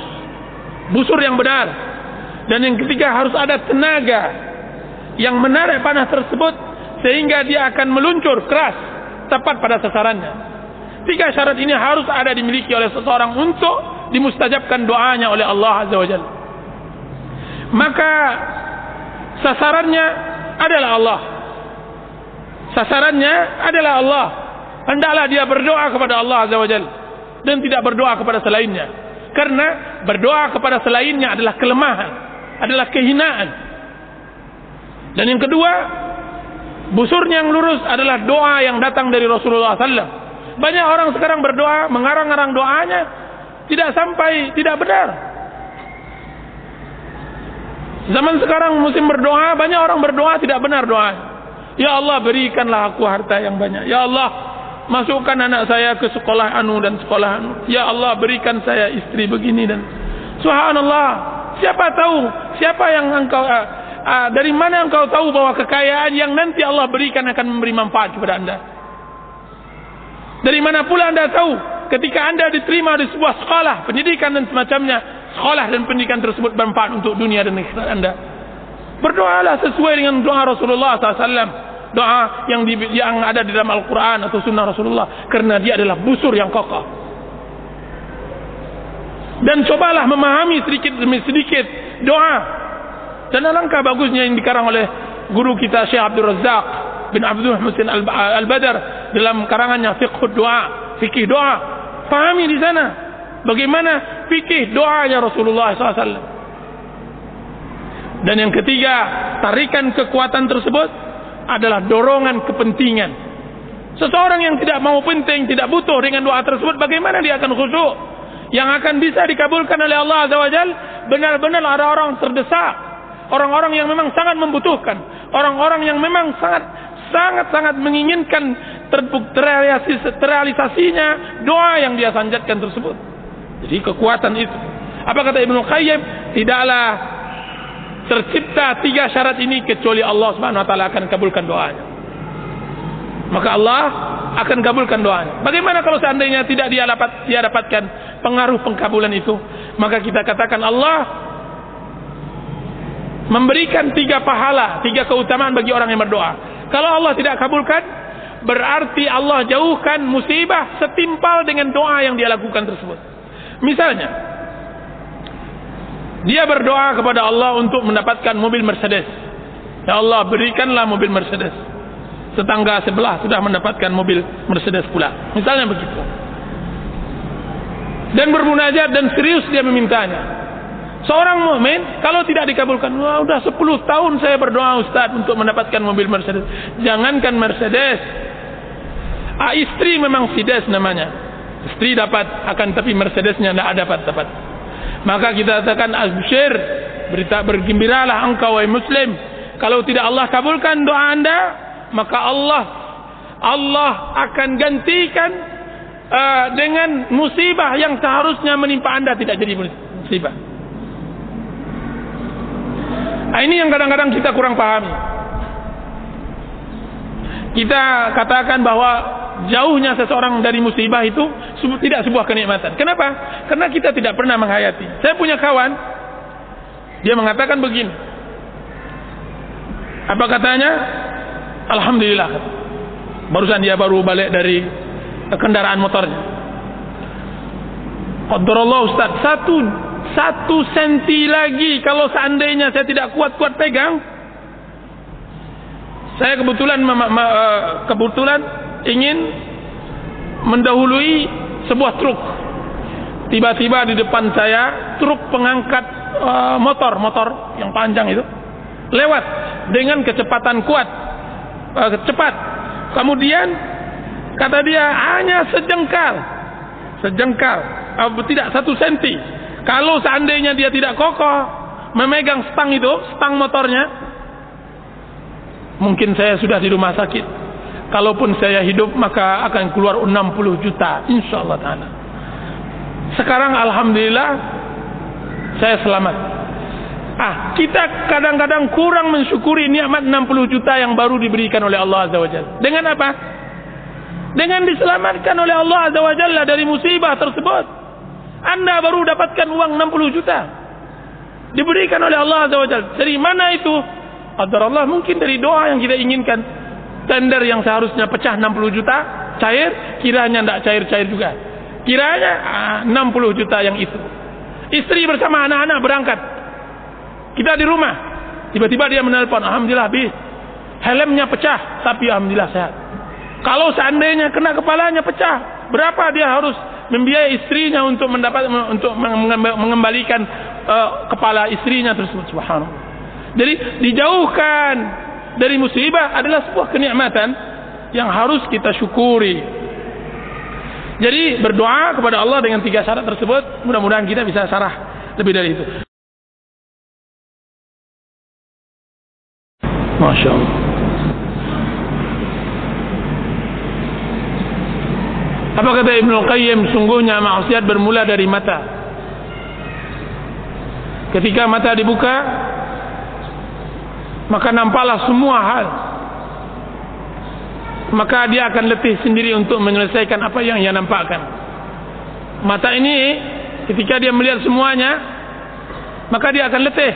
busur yang benar. Dan yang ketiga harus ada tenaga yang menarik panah tersebut sehingga dia akan meluncur keras tepat pada sasarannya. Tiga syarat ini harus ada dimiliki oleh seseorang untuk dimustajabkan doanya oleh Allah Azza wa Jalla. Maka sasarannya adalah Allah. Sasarannya adalah Allah hendaklah dia berdoa kepada Allah Azza wa Jalla dan tidak berdoa kepada selainnya. Karena berdoa kepada selainnya adalah kelemahan adalah kehinaan. Dan yang kedua busurnya yang lurus adalah doa yang datang dari Rasulullah SAW banyak orang sekarang berdoa mengarang-arang doanya tidak sampai tidak benar. Zaman sekarang musim berdoa banyak orang berdoa tidak benar doa Ya Allah berikanlah aku harta yang banyak. Ya Allah masukkan anak saya ke sekolah anu dan sekolah anu. Ya Allah berikan saya istri begini dan Subhanallah. Siapa tahu siapa yang engkau uh, uh, dari mana engkau tahu bahwa kekayaan yang nanti Allah berikan akan memberi manfaat kepada anda? Dari mana pula anda tahu ketika anda diterima di sebuah sekolah pendidikan dan semacamnya sekolah dan pendidikan tersebut bermanfaat untuk dunia dan akhirat anda? Berdoalah sesuai dengan doa Rasulullah SAW doa yang di, yang ada di dalam Al-Quran atau Sunnah Rasulullah karena dia adalah busur yang kokoh. Dan cobalah memahami sedikit demi sedikit doa. Dan alangkah bagusnya yang dikarang oleh guru kita Syekh Abdul Razak bin Abdul Musin Al-Badar dalam karangannya Fiqh Doa Fikih Doa pahami di sana bagaimana fikih doanya Rasulullah SAW dan yang ketiga tarikan kekuatan tersebut adalah dorongan kepentingan. Seseorang yang tidak mau penting, tidak butuh dengan doa tersebut, bagaimana dia akan khusyuk? Yang akan bisa dikabulkan oleh Allah Azza wa benar-benar ada orang terdesak. Orang-orang yang memang sangat membutuhkan. Orang-orang yang memang sangat sangat-sangat menginginkan terrealisasinya doa yang dia sanjatkan tersebut. Jadi kekuatan itu. Apa kata Ibnu Qayyim? Tidaklah tercipta tiga syarat ini kecuali Allah Subhanahu wa taala akan kabulkan doanya. Maka Allah akan kabulkan doanya. Bagaimana kalau seandainya tidak dia dapat dia dapatkan pengaruh pengkabulan itu? Maka kita katakan Allah memberikan tiga pahala, tiga keutamaan bagi orang yang berdoa. Kalau Allah tidak kabulkan, berarti Allah jauhkan musibah setimpal dengan doa yang dia lakukan tersebut. Misalnya, dia berdoa kepada Allah untuk mendapatkan mobil Mercedes. Ya Allah berikanlah mobil Mercedes. Tetangga sebelah sudah mendapatkan mobil Mercedes pula. Misalnya begitu. Dan bermunajat dan serius dia memintanya. Seorang mukmin kalau tidak dikabulkan, wah sudah 10 tahun saya berdoa Ustaz untuk mendapatkan mobil Mercedes. Jangankan Mercedes. Ah, istri memang Fides namanya. Istri dapat akan tapi Mercedesnya tidak dapat dapat maka kita katakan azbir berita bergembiralah engkau wahai muslim. Kalau tidak Allah kabulkan doa anda maka Allah Allah akan gantikan uh, dengan musibah yang seharusnya menimpa anda tidak jadi musibah. Nah, ini yang kadang-kadang kita kurang pahami. Kita katakan bahwa jauhnya seseorang dari musibah itu tidak sebuah kenikmatan. Kenapa? Karena kita tidak pernah menghayati. Saya punya kawan, dia mengatakan begini. Apa katanya? Alhamdulillah. Barusan dia baru balik dari kendaraan motornya. Qadarullah Ustaz, satu satu senti lagi kalau seandainya saya tidak kuat-kuat pegang, saya kebetulan eh, kebetulan ingin mendahului sebuah truk. Tiba-tiba di depan saya truk pengangkat uh, motor, motor yang panjang itu lewat dengan kecepatan kuat, uh, cepat. Kemudian kata dia hanya sejengkal, sejengkal, uh, tidak satu senti. Kalau seandainya dia tidak kokoh memegang stang itu, stang motornya, mungkin saya sudah di rumah sakit kalaupun saya hidup maka akan keluar 60 juta insyaallah taala. Sekarang alhamdulillah saya selamat. Ah kita kadang-kadang kurang mensyukuri nikmat 60 juta yang baru diberikan oleh Allah azza wajalla dengan apa? Dengan diselamatkan oleh Allah azza wajalla dari musibah tersebut. Anda baru dapatkan uang 60 juta. Diberikan oleh Allah azza wajalla dari mana itu? Qadar Allah mungkin dari doa yang kita inginkan. Tender yang seharusnya pecah 60 juta cair, kiranya tidak cair-cair juga. Kiranya ah, 60 juta yang itu. Istri bersama anak-anak berangkat. Kita di rumah. Tiba-tiba dia menelpon, Alhamdulillah habis. Helmnya pecah, tapi Alhamdulillah sehat. Kalau seandainya kena kepalanya pecah, berapa dia harus membiayai istrinya untuk mendapat untuk mengembalikan uh, kepala istrinya tersebut subhanallah jadi dijauhkan dari musibah adalah sebuah kenikmatan yang harus kita syukuri. Jadi berdoa kepada Allah dengan tiga syarat tersebut, mudah-mudahan kita bisa sarah lebih dari itu. Masya Allah. Apa kata Ibn Qayyim sungguhnya maksiat bermula dari mata. Ketika mata dibuka, maka nampaklah semua hal. Maka dia akan letih sendiri untuk menyelesaikan apa yang ia nampakkan. Mata ini ketika dia melihat semuanya maka dia akan letih.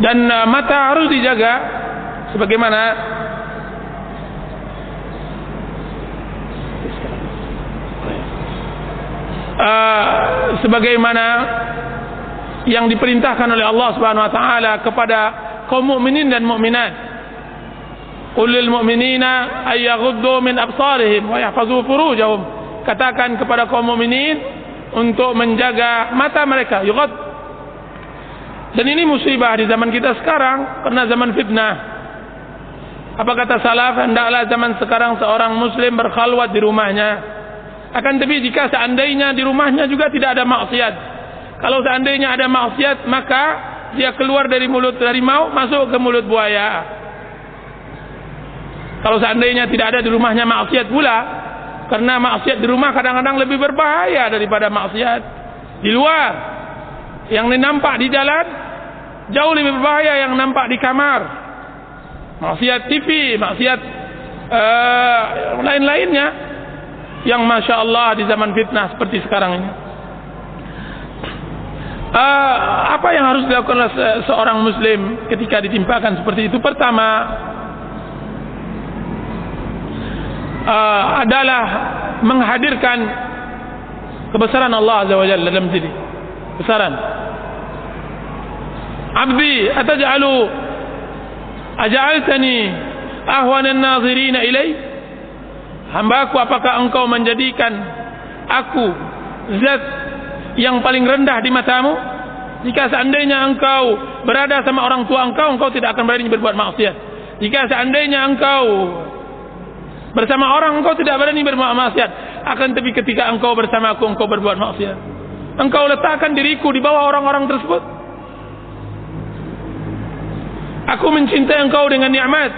Dan uh, mata harus dijaga sebagaimana uh, sebagaimana yang diperintahkan oleh Allah Subhanahu wa taala kepada kaum mukminin dan mukminat. Qul lil mu'minina ay yaghuddu min absarihim wa yahfazu furujahum. Katakan kepada kaum mukminin untuk menjaga mata mereka. Yughad. Dan ini musibah di zaman kita sekarang karena zaman fitnah. Apa kata salaf? Hendaklah zaman sekarang seorang muslim berkhalwat di rumahnya. Akan tetapi jika seandainya di rumahnya juga tidak ada maksiat, kalau seandainya ada maksiat, maka dia keluar dari mulut harimau, masuk ke mulut buaya. Kalau seandainya tidak ada di rumahnya maksiat pula, karena maksiat di rumah kadang-kadang lebih berbahaya daripada maksiat di luar. Yang nampak di jalan jauh lebih berbahaya yang nampak di kamar. Maksiat TV, maksiat uh, lain-lainnya yang masya Allah di zaman fitnah seperti sekarang ini. Uh, apa yang harus dilakukan oleh se seorang muslim ketika ditimpakan seperti itu? Pertama uh, adalah menghadirkan kebesaran Allah azza wajalla dalam diri. Besaran abdi ataj'alu aj'altani ahwan an-nazirin ilai? Hambaku apakah engkau menjadikan aku zat yang paling rendah di matamu? Jika seandainya engkau berada sama orang tua engkau engkau tidak akan berani berbuat maksiat. Jika seandainya engkau bersama orang engkau tidak berani berbuat maksiat. Akan tapi ketika engkau bersama aku engkau berbuat maksiat. Engkau letakkan diriku di bawah orang-orang tersebut. Aku mencintai engkau dengan nikmat.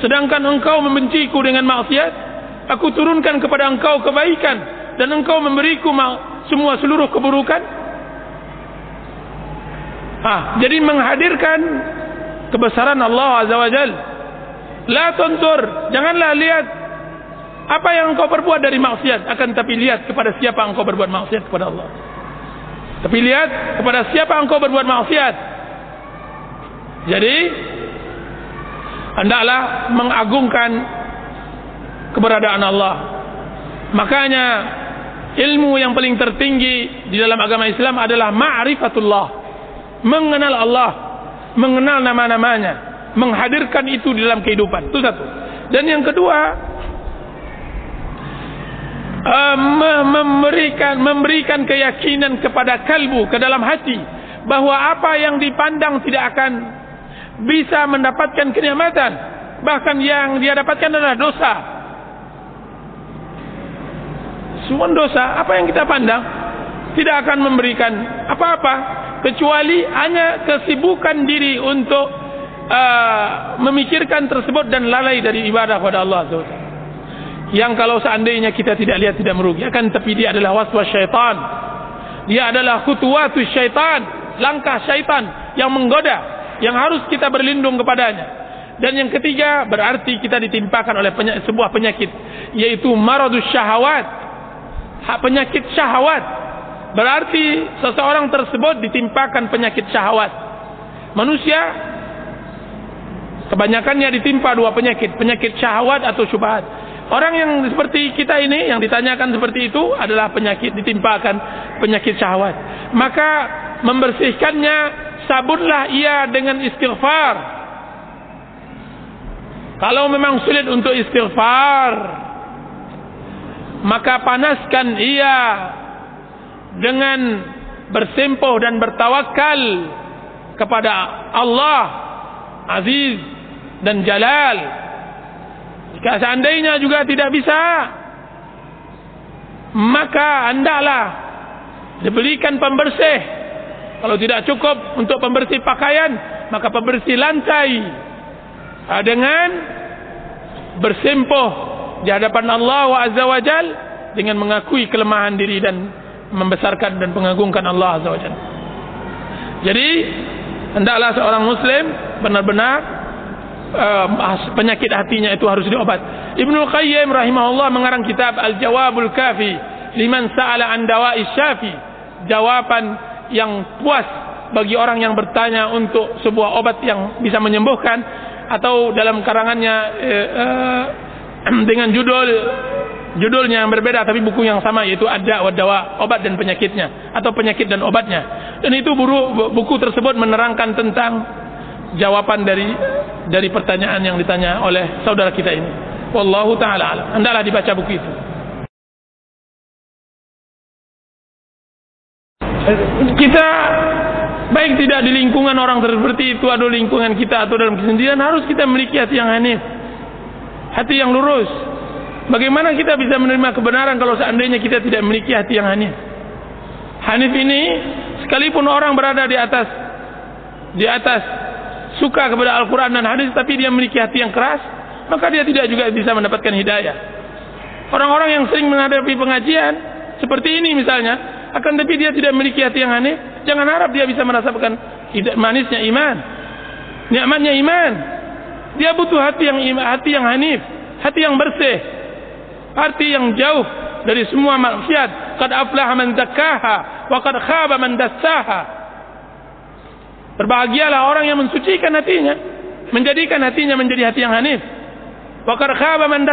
Sedangkan engkau membenciku dengan maksiat. Aku turunkan kepada engkau kebaikan. Dan engkau memberiku semua seluruh keburukan ah jadi menghadirkan kebesaran Allah azza wajal La tuntur, janganlah lihat apa yang engkau perbuat dari maksiat, akan tapi lihat kepada siapa engkau berbuat maksiat kepada Allah. Tapi lihat kepada siapa engkau berbuat maksiat. Jadi hendaklah mengagungkan keberadaan Allah. Makanya ilmu yang paling tertinggi di dalam agama Islam adalah ma'rifatullah. Mengenal Allah, mengenal nama-namanya, menghadirkan itu di dalam kehidupan. Itu satu. Dan yang kedua, uh, memberikan memberikan keyakinan kepada kalbu ke dalam hati bahawa apa yang dipandang tidak akan bisa mendapatkan kenikmatan bahkan yang dia dapatkan adalah dosa semua dosa apa yang kita pandang tidak akan memberikan apa-apa kecuali hanya kesibukan diri untuk uh, memikirkan tersebut dan lalai dari ibadah kepada Allah SWT yang kalau seandainya kita tidak lihat tidak merugi akan tapi dia adalah waswas syaitan. Dia adalah khutuwatu syaitan langkah syaitan yang menggoda yang harus kita berlindung kepadanya. Dan yang ketiga berarti kita ditimpakan oleh penyakit, sebuah penyakit yaitu maradus syahwat hak penyakit syahwat berarti seseorang tersebut ditimpakan penyakit syahwat manusia kebanyakannya ditimpa dua penyakit penyakit syahwat atau syubhat Orang yang seperti kita ini yang ditanyakan seperti itu adalah penyakit ditimpakan penyakit syahwat. Maka membersihkannya sabunlah ia dengan istighfar. Kalau memang sulit untuk istighfar, maka panaskan ia dengan bersempuh dan bertawakal kepada Allah Aziz dan Jalal. Jika seandainya juga tidak bisa Maka hendaklah Dibelikan pembersih. Kalau tidak cukup untuk pembersih pakaian Maka pembersih lantai. Ah, Dengan Bersempuh Di hadapan Allah Azza wa Jal Dengan mengakui kelemahan diri dan Membesarkan dan mengagungkan Allah Azza wa Jal Jadi Hendaklah seorang muslim Benar-benar uh, penyakit hatinya itu harus diobat. Ibnu Qayyim rahimahullah mengarang kitab Al-Jawabul Kafi liman sa'ala an dawa'i syafi. Jawaban yang puas bagi orang yang bertanya untuk sebuah obat yang bisa menyembuhkan atau dalam karangannya uh, *clears throat* dengan judul judulnya yang berbeda tapi buku yang sama yaitu ada wadawa obat dan penyakitnya atau penyakit dan obatnya dan itu buku, buku tersebut menerangkan tentang jawaban dari dari pertanyaan yang ditanya oleh saudara kita ini. Wallahu taala alam. Hendaklah dibaca buku itu. Kita baik tidak di lingkungan orang seperti itu atau lingkungan kita atau dalam kesendirian harus kita memiliki hati yang hanif. Hati yang lurus. Bagaimana kita bisa menerima kebenaran kalau seandainya kita tidak memiliki hati yang hanif? Hanif ini sekalipun orang berada di atas di atas suka kepada Al-Quran dan hadis tapi dia memiliki hati yang keras maka dia tidak juga bisa mendapatkan hidayah orang-orang yang sering menghadapi pengajian seperti ini misalnya akan tapi dia tidak memiliki hati yang aneh jangan harap dia bisa merasakan manisnya iman nikmatnya iman dia butuh hati yang hati yang hanif hati yang bersih hati yang jauh dari semua maksiat qad aflaha man zakkaha wa qad khaba man dassaha Berbahagialah orang yang mensucikan hatinya, menjadikan hatinya menjadi hati yang hanif. Wakar khaba man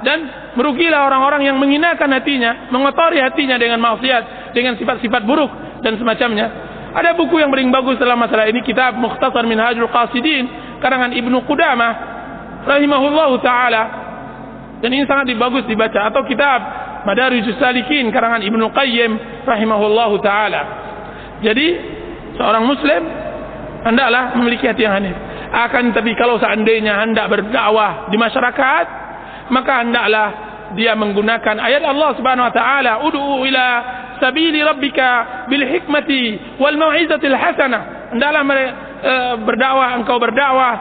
dan merugilah orang-orang yang menghinakan hatinya, mengotori hatinya dengan maksiat, dengan sifat-sifat buruk dan semacamnya. Ada buku yang paling bagus dalam masalah ini kitab Mukhtasar Minhajul Qasidin karangan Ibnu Qudamah rahimahullahu taala. Dan ini sangat bagus dibaca atau kitab Madarijus Salikin karangan Ibnu Qayyim rahimahullahu taala. Jadi seorang muslim hendaklah memiliki hati yang hanif akan tapi kalau seandainya hendak berdakwah di masyarakat maka hendaklah dia menggunakan ayat Allah Subhanahu wa taala ud'u ila sabili rabbika bil hikmati wal mau'izatil hasanah hendaklah uh, berdakwah engkau berdakwah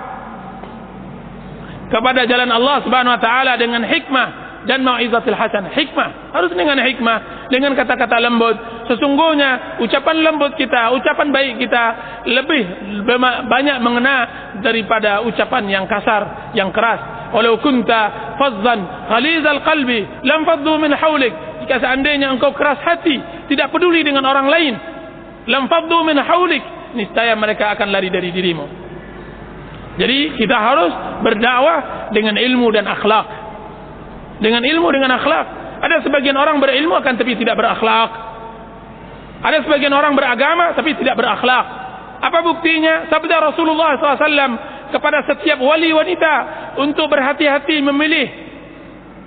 kepada jalan Allah Subhanahu wa taala dengan hikmah dan mau'izatil hasanah hikmah harus dengan hikmah dengan kata-kata lembut Sesungguhnya ucapan lembut kita, ucapan baik kita lebih banyak mengena daripada ucapan yang kasar, yang keras. Walau kunta fazzan ghalizal qalbi lam faddu min hawlik. Jika seandainya engkau keras hati, tidak peduli dengan orang lain, lam faddu min hawlik, niscaya mereka akan lari dari dirimu. Jadi kita harus berdakwah dengan ilmu dan akhlak. Dengan ilmu dengan akhlak. Ada sebagian orang berilmu akan tapi tidak berakhlak. Ada sebagian orang beragama tapi tidak berakhlak. Apa buktinya? Sabda Rasulullah SAW kepada setiap wali wanita untuk berhati-hati memilih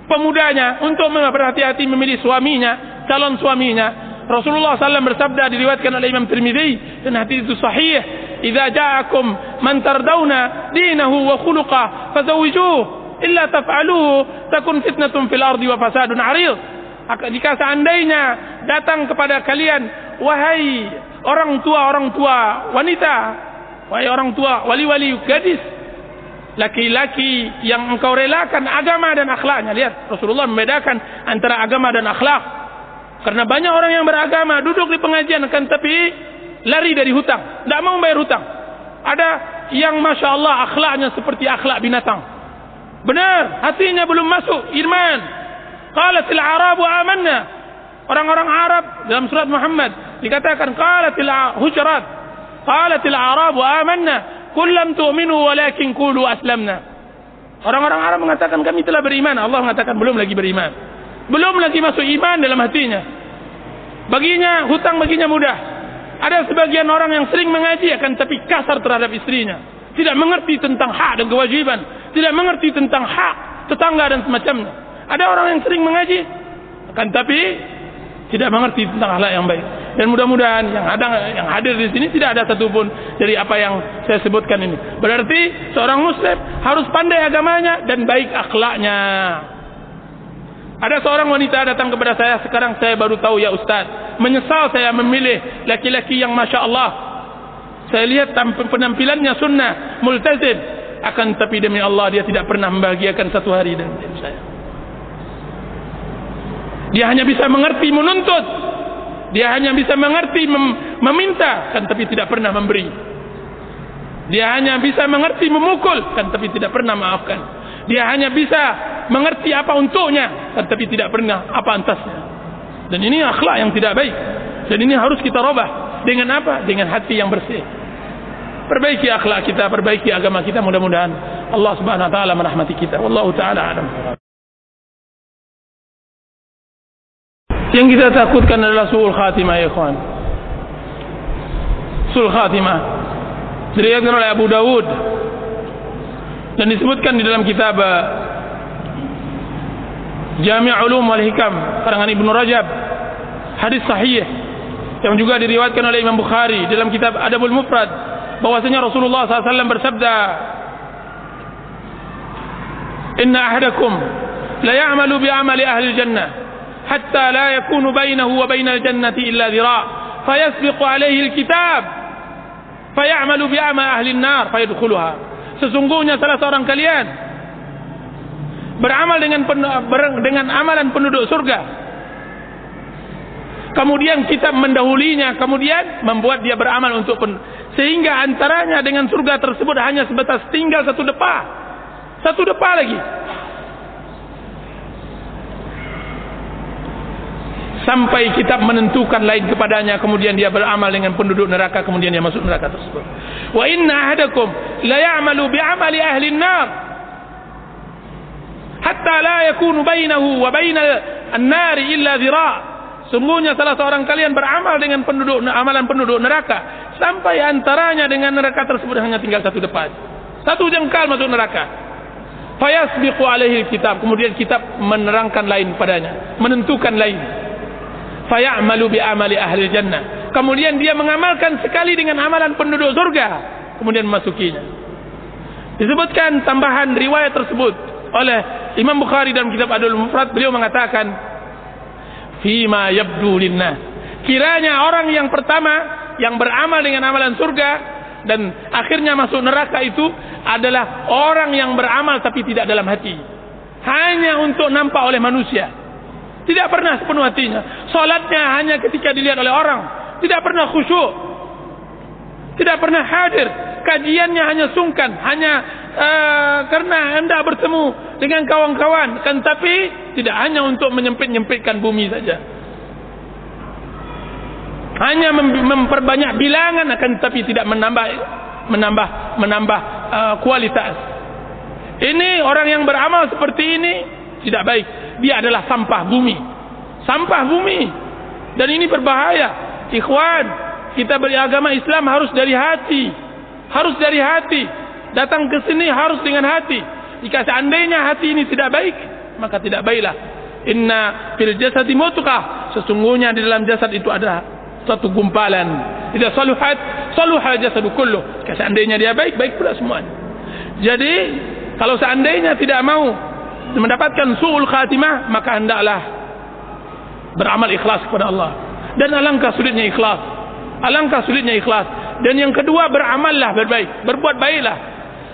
pemudanya, untuk berhati-hati memilih suaminya, calon suaminya. Rasulullah SAW bersabda diriwayatkan oleh Imam Tirmidzi dan hadis itu sahih. "Idza ja'akum man tardawna dinahu wa khuluquhu fazawijuhu." Illa taf'aluhu takun fitnatun fil ardi wa fasadun 'arid. Jika seandainya datang kepada kalian wahai orang tua orang tua wanita wahai orang tua wali-wali gadis laki-laki yang engkau relakan agama dan akhlaknya lihat Rasulullah membedakan antara agama dan akhlak karena banyak orang yang beragama duduk di pengajian akan tapi lari dari hutang. Tidak mau bayar hutang. Ada yang masya Allah akhlaknya seperti akhlak binatang. Benar hatinya belum masuk iman. Qalatil arabu amanna. Orang-orang Arab dalam surat Muhammad dikatakan qalatil hujurat qalatil arab wa amanna. Kullam tu'minu walakin qulu aslamna. Orang-orang Arab mengatakan kami telah beriman. Allah mengatakan belum lagi beriman belum lagi masuk iman dalam hatinya baginya hutang baginya mudah ada sebagian orang yang sering mengaji akan tapi kasar terhadap istrinya tidak mengerti tentang hak dan kewajiban tidak mengerti tentang hak tetangga dan semacamnya ada orang yang sering mengaji akan tapi tidak mengerti tentang akhlak yang baik. Dan mudah-mudahan yang ada yang hadir di sini tidak ada satupun dari apa yang saya sebutkan ini. Berarti seorang muslim harus pandai agamanya dan baik akhlaknya. Ada seorang wanita datang kepada saya sekarang saya baru tahu ya ustaz. Menyesal saya memilih laki-laki yang masya Allah. Saya lihat penampilannya sunnah, multazim. Akan tapi demi Allah dia tidak pernah membahagiakan satu hari dengan saya. Dia hanya bisa mengerti menuntut. Dia hanya bisa mengerti mem meminta kan tapi tidak pernah memberi. Dia hanya bisa mengerti memukul kan tapi tidak pernah maafkan. Dia hanya bisa mengerti apa untuknya kan tapi tidak pernah apa antasnya. Dan ini akhlak yang tidak baik. Dan ini harus kita robah dengan apa? Dengan hati yang bersih. Perbaiki akhlak kita, perbaiki agama kita mudah-mudahan Allah Subhanahu wa taala merahmati kita. Wallahu taala alam. Yang kita takutkan adalah suul khatimah ya ikhwan. Suul khatimah. Diriwayatkan oleh Abu Dawud dan disebutkan di dalam kitab uh, Jami' Ulum wal Hikam karangan Ibnu Rajab. Hadis sahih yang juga diriwayatkan oleh Imam Bukhari dalam kitab Adabul Mufrad bahwasanya Rasulullah SAW bersabda Inna ahadakum la ya'malu bi amali ahli jannah hatta la yakunu bainahu wa bainal jannati illa dhira' fa yasbiqu alayhi al-kitab fa bi amali ahli an-nar fa sesungguhnya salah seorang kalian beramal dengan dengan amalan penduduk surga. Kemudian kitab mendahulinya kemudian membuat dia beramal untuk pen sehingga antaranya dengan surga tersebut hanya sebatas tinggal satu depa. Satu depa lagi sampai kitab menentukan lain kepadanya kemudian dia beramal dengan penduduk neraka kemudian dia masuk neraka tersebut. Wa inna ahadakum la ya'malu bi amali ahli an-nar hatta la yakunu bainahu wa bainal an-nar illa dhira' sungguhnya salah seorang kalian beramal dengan penduduk amalan penduduk neraka sampai antaranya dengan neraka tersebut hanya tinggal satu depan. Satu jengkal masuk neraka. Fayasbiqu alaihi kitab. Kemudian kitab menerangkan lain padanya menentukan lain fayamalu bi amali ahli jannah. Kemudian dia mengamalkan sekali dengan amalan penduduk surga. Kemudian memasukinya disebutkan tambahan riwayat tersebut oleh Imam Bukhari dalam kitab Adul Mufrad. Beliau mengatakan fima yabdu kiranya orang yang pertama yang beramal dengan amalan surga dan akhirnya masuk neraka itu adalah orang yang beramal tapi tidak dalam hati. Hanya untuk nampak oleh manusia tidak pernah sepenuh hatinya Salatnya hanya ketika dilihat oleh orang, tidak pernah khusyuk. Tidak pernah hadir. Kajiannya hanya sungkan, hanya uh, karena hendak bertemu dengan kawan-kawan, kan tapi tidak hanya untuk menyempit-nyempitkan bumi saja. Hanya memperbanyak bilangan akan tapi tidak menambah menambah menambah uh, kualitas. Ini orang yang beramal seperti ini tidak baik. Dia adalah sampah bumi. Sampah bumi. Dan ini berbahaya. Ikhwan, kita beragama Islam harus dari hati. Harus dari hati. Datang ke sini harus dengan hati. Jika seandainya hati ini tidak baik, maka tidak baiklah. Inna fil jasadi mutukah. Sesungguhnya di dalam jasad itu ada satu gumpalan. Tidak saluhat, saluha jasadu kullu. Seandainya dia baik, baik pula semuanya. Jadi, kalau seandainya tidak mau mendapatkan su'ul khatimah, maka hendaklah beramal ikhlas kepada Allah. Dan alangkah sulitnya ikhlas. Alangkah sulitnya ikhlas. Dan yang kedua, beramallah berbaik. Berbuat baiklah.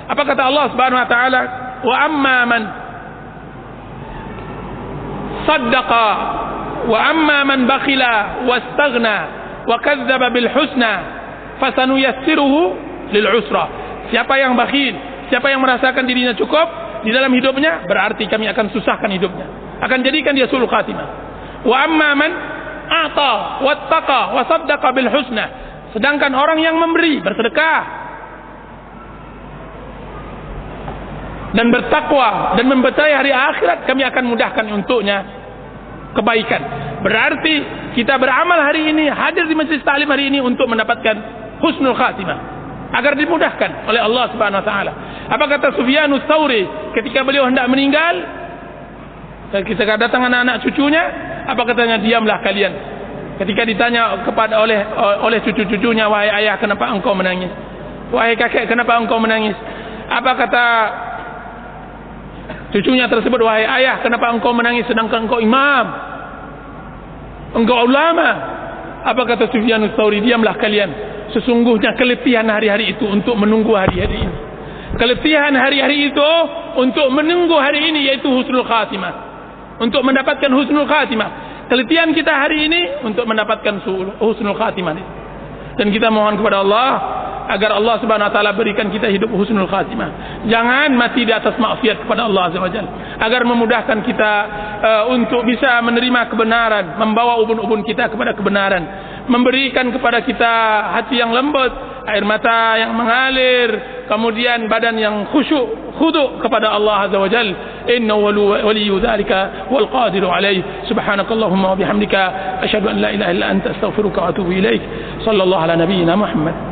Apa kata Allah subhanahu wa ta'ala? Wa amma man saddaqa wa amma man bakhila wastaghna wa kadzdzaba bil husna fasanuyassiruhu lil usra siapa yang bakhil siapa yang merasakan dirinya cukup di dalam hidupnya berarti kami akan susahkan hidupnya akan jadikan dia sulul khatimah wa amma man ata wattaqa wa saddaqa bil husna sedangkan orang yang memberi bersedekah dan bertakwa dan mempercayai hari akhirat kami akan mudahkan untuknya kebaikan. Berarti kita beramal hari ini, hadir di majlis ta'lim hari ini untuk mendapatkan husnul khatimah. Agar dimudahkan oleh Allah subhanahu wa ta'ala. Apa kata Sufyanus Tsauri ketika beliau hendak meninggal? Dan kita datang anak-anak cucunya, apa katanya? Diamlah kalian. Ketika ditanya kepada oleh oleh cucu-cucunya, wahai ayah, kenapa engkau menangis? Wahai kakek, kenapa engkau menangis? Apa kata Cucunya tersebut, wahai ayah, kenapa engkau menangis sedangkan engkau imam? Engkau ulama. Apa kata Sufyan Tsauri? Diamlah kalian. Sesungguhnya keletihan hari-hari itu untuk menunggu hari-hari ini. Keletihan hari-hari itu untuk menunggu hari ini yaitu husnul khatimah. Untuk mendapatkan husnul khatimah. Keletihan kita hari ini untuk mendapatkan husnul khatimah. Dan kita mohon kepada Allah agar Allah Subhanahu wa taala berikan kita hidup husnul khatimah. Jangan mati di atas maksiat kepada Allah Azza wajalla. Agar memudahkan kita uh, untuk bisa menerima kebenaran, membawa ubun-ubun kita kepada kebenaran, memberikan kepada kita hati yang lembut, air mata yang mengalir, kemudian badan yang khusyuk, khudu kepada Allah Azza wajalla. Inna waliyyu dzalika wal qadiru alaih. Subhanakallahumma wa bihamdika asyhadu an la ilaha illa anta astaghfiruka wa atubu ilaik. Sallallahu ala nabiyyina Muhammad.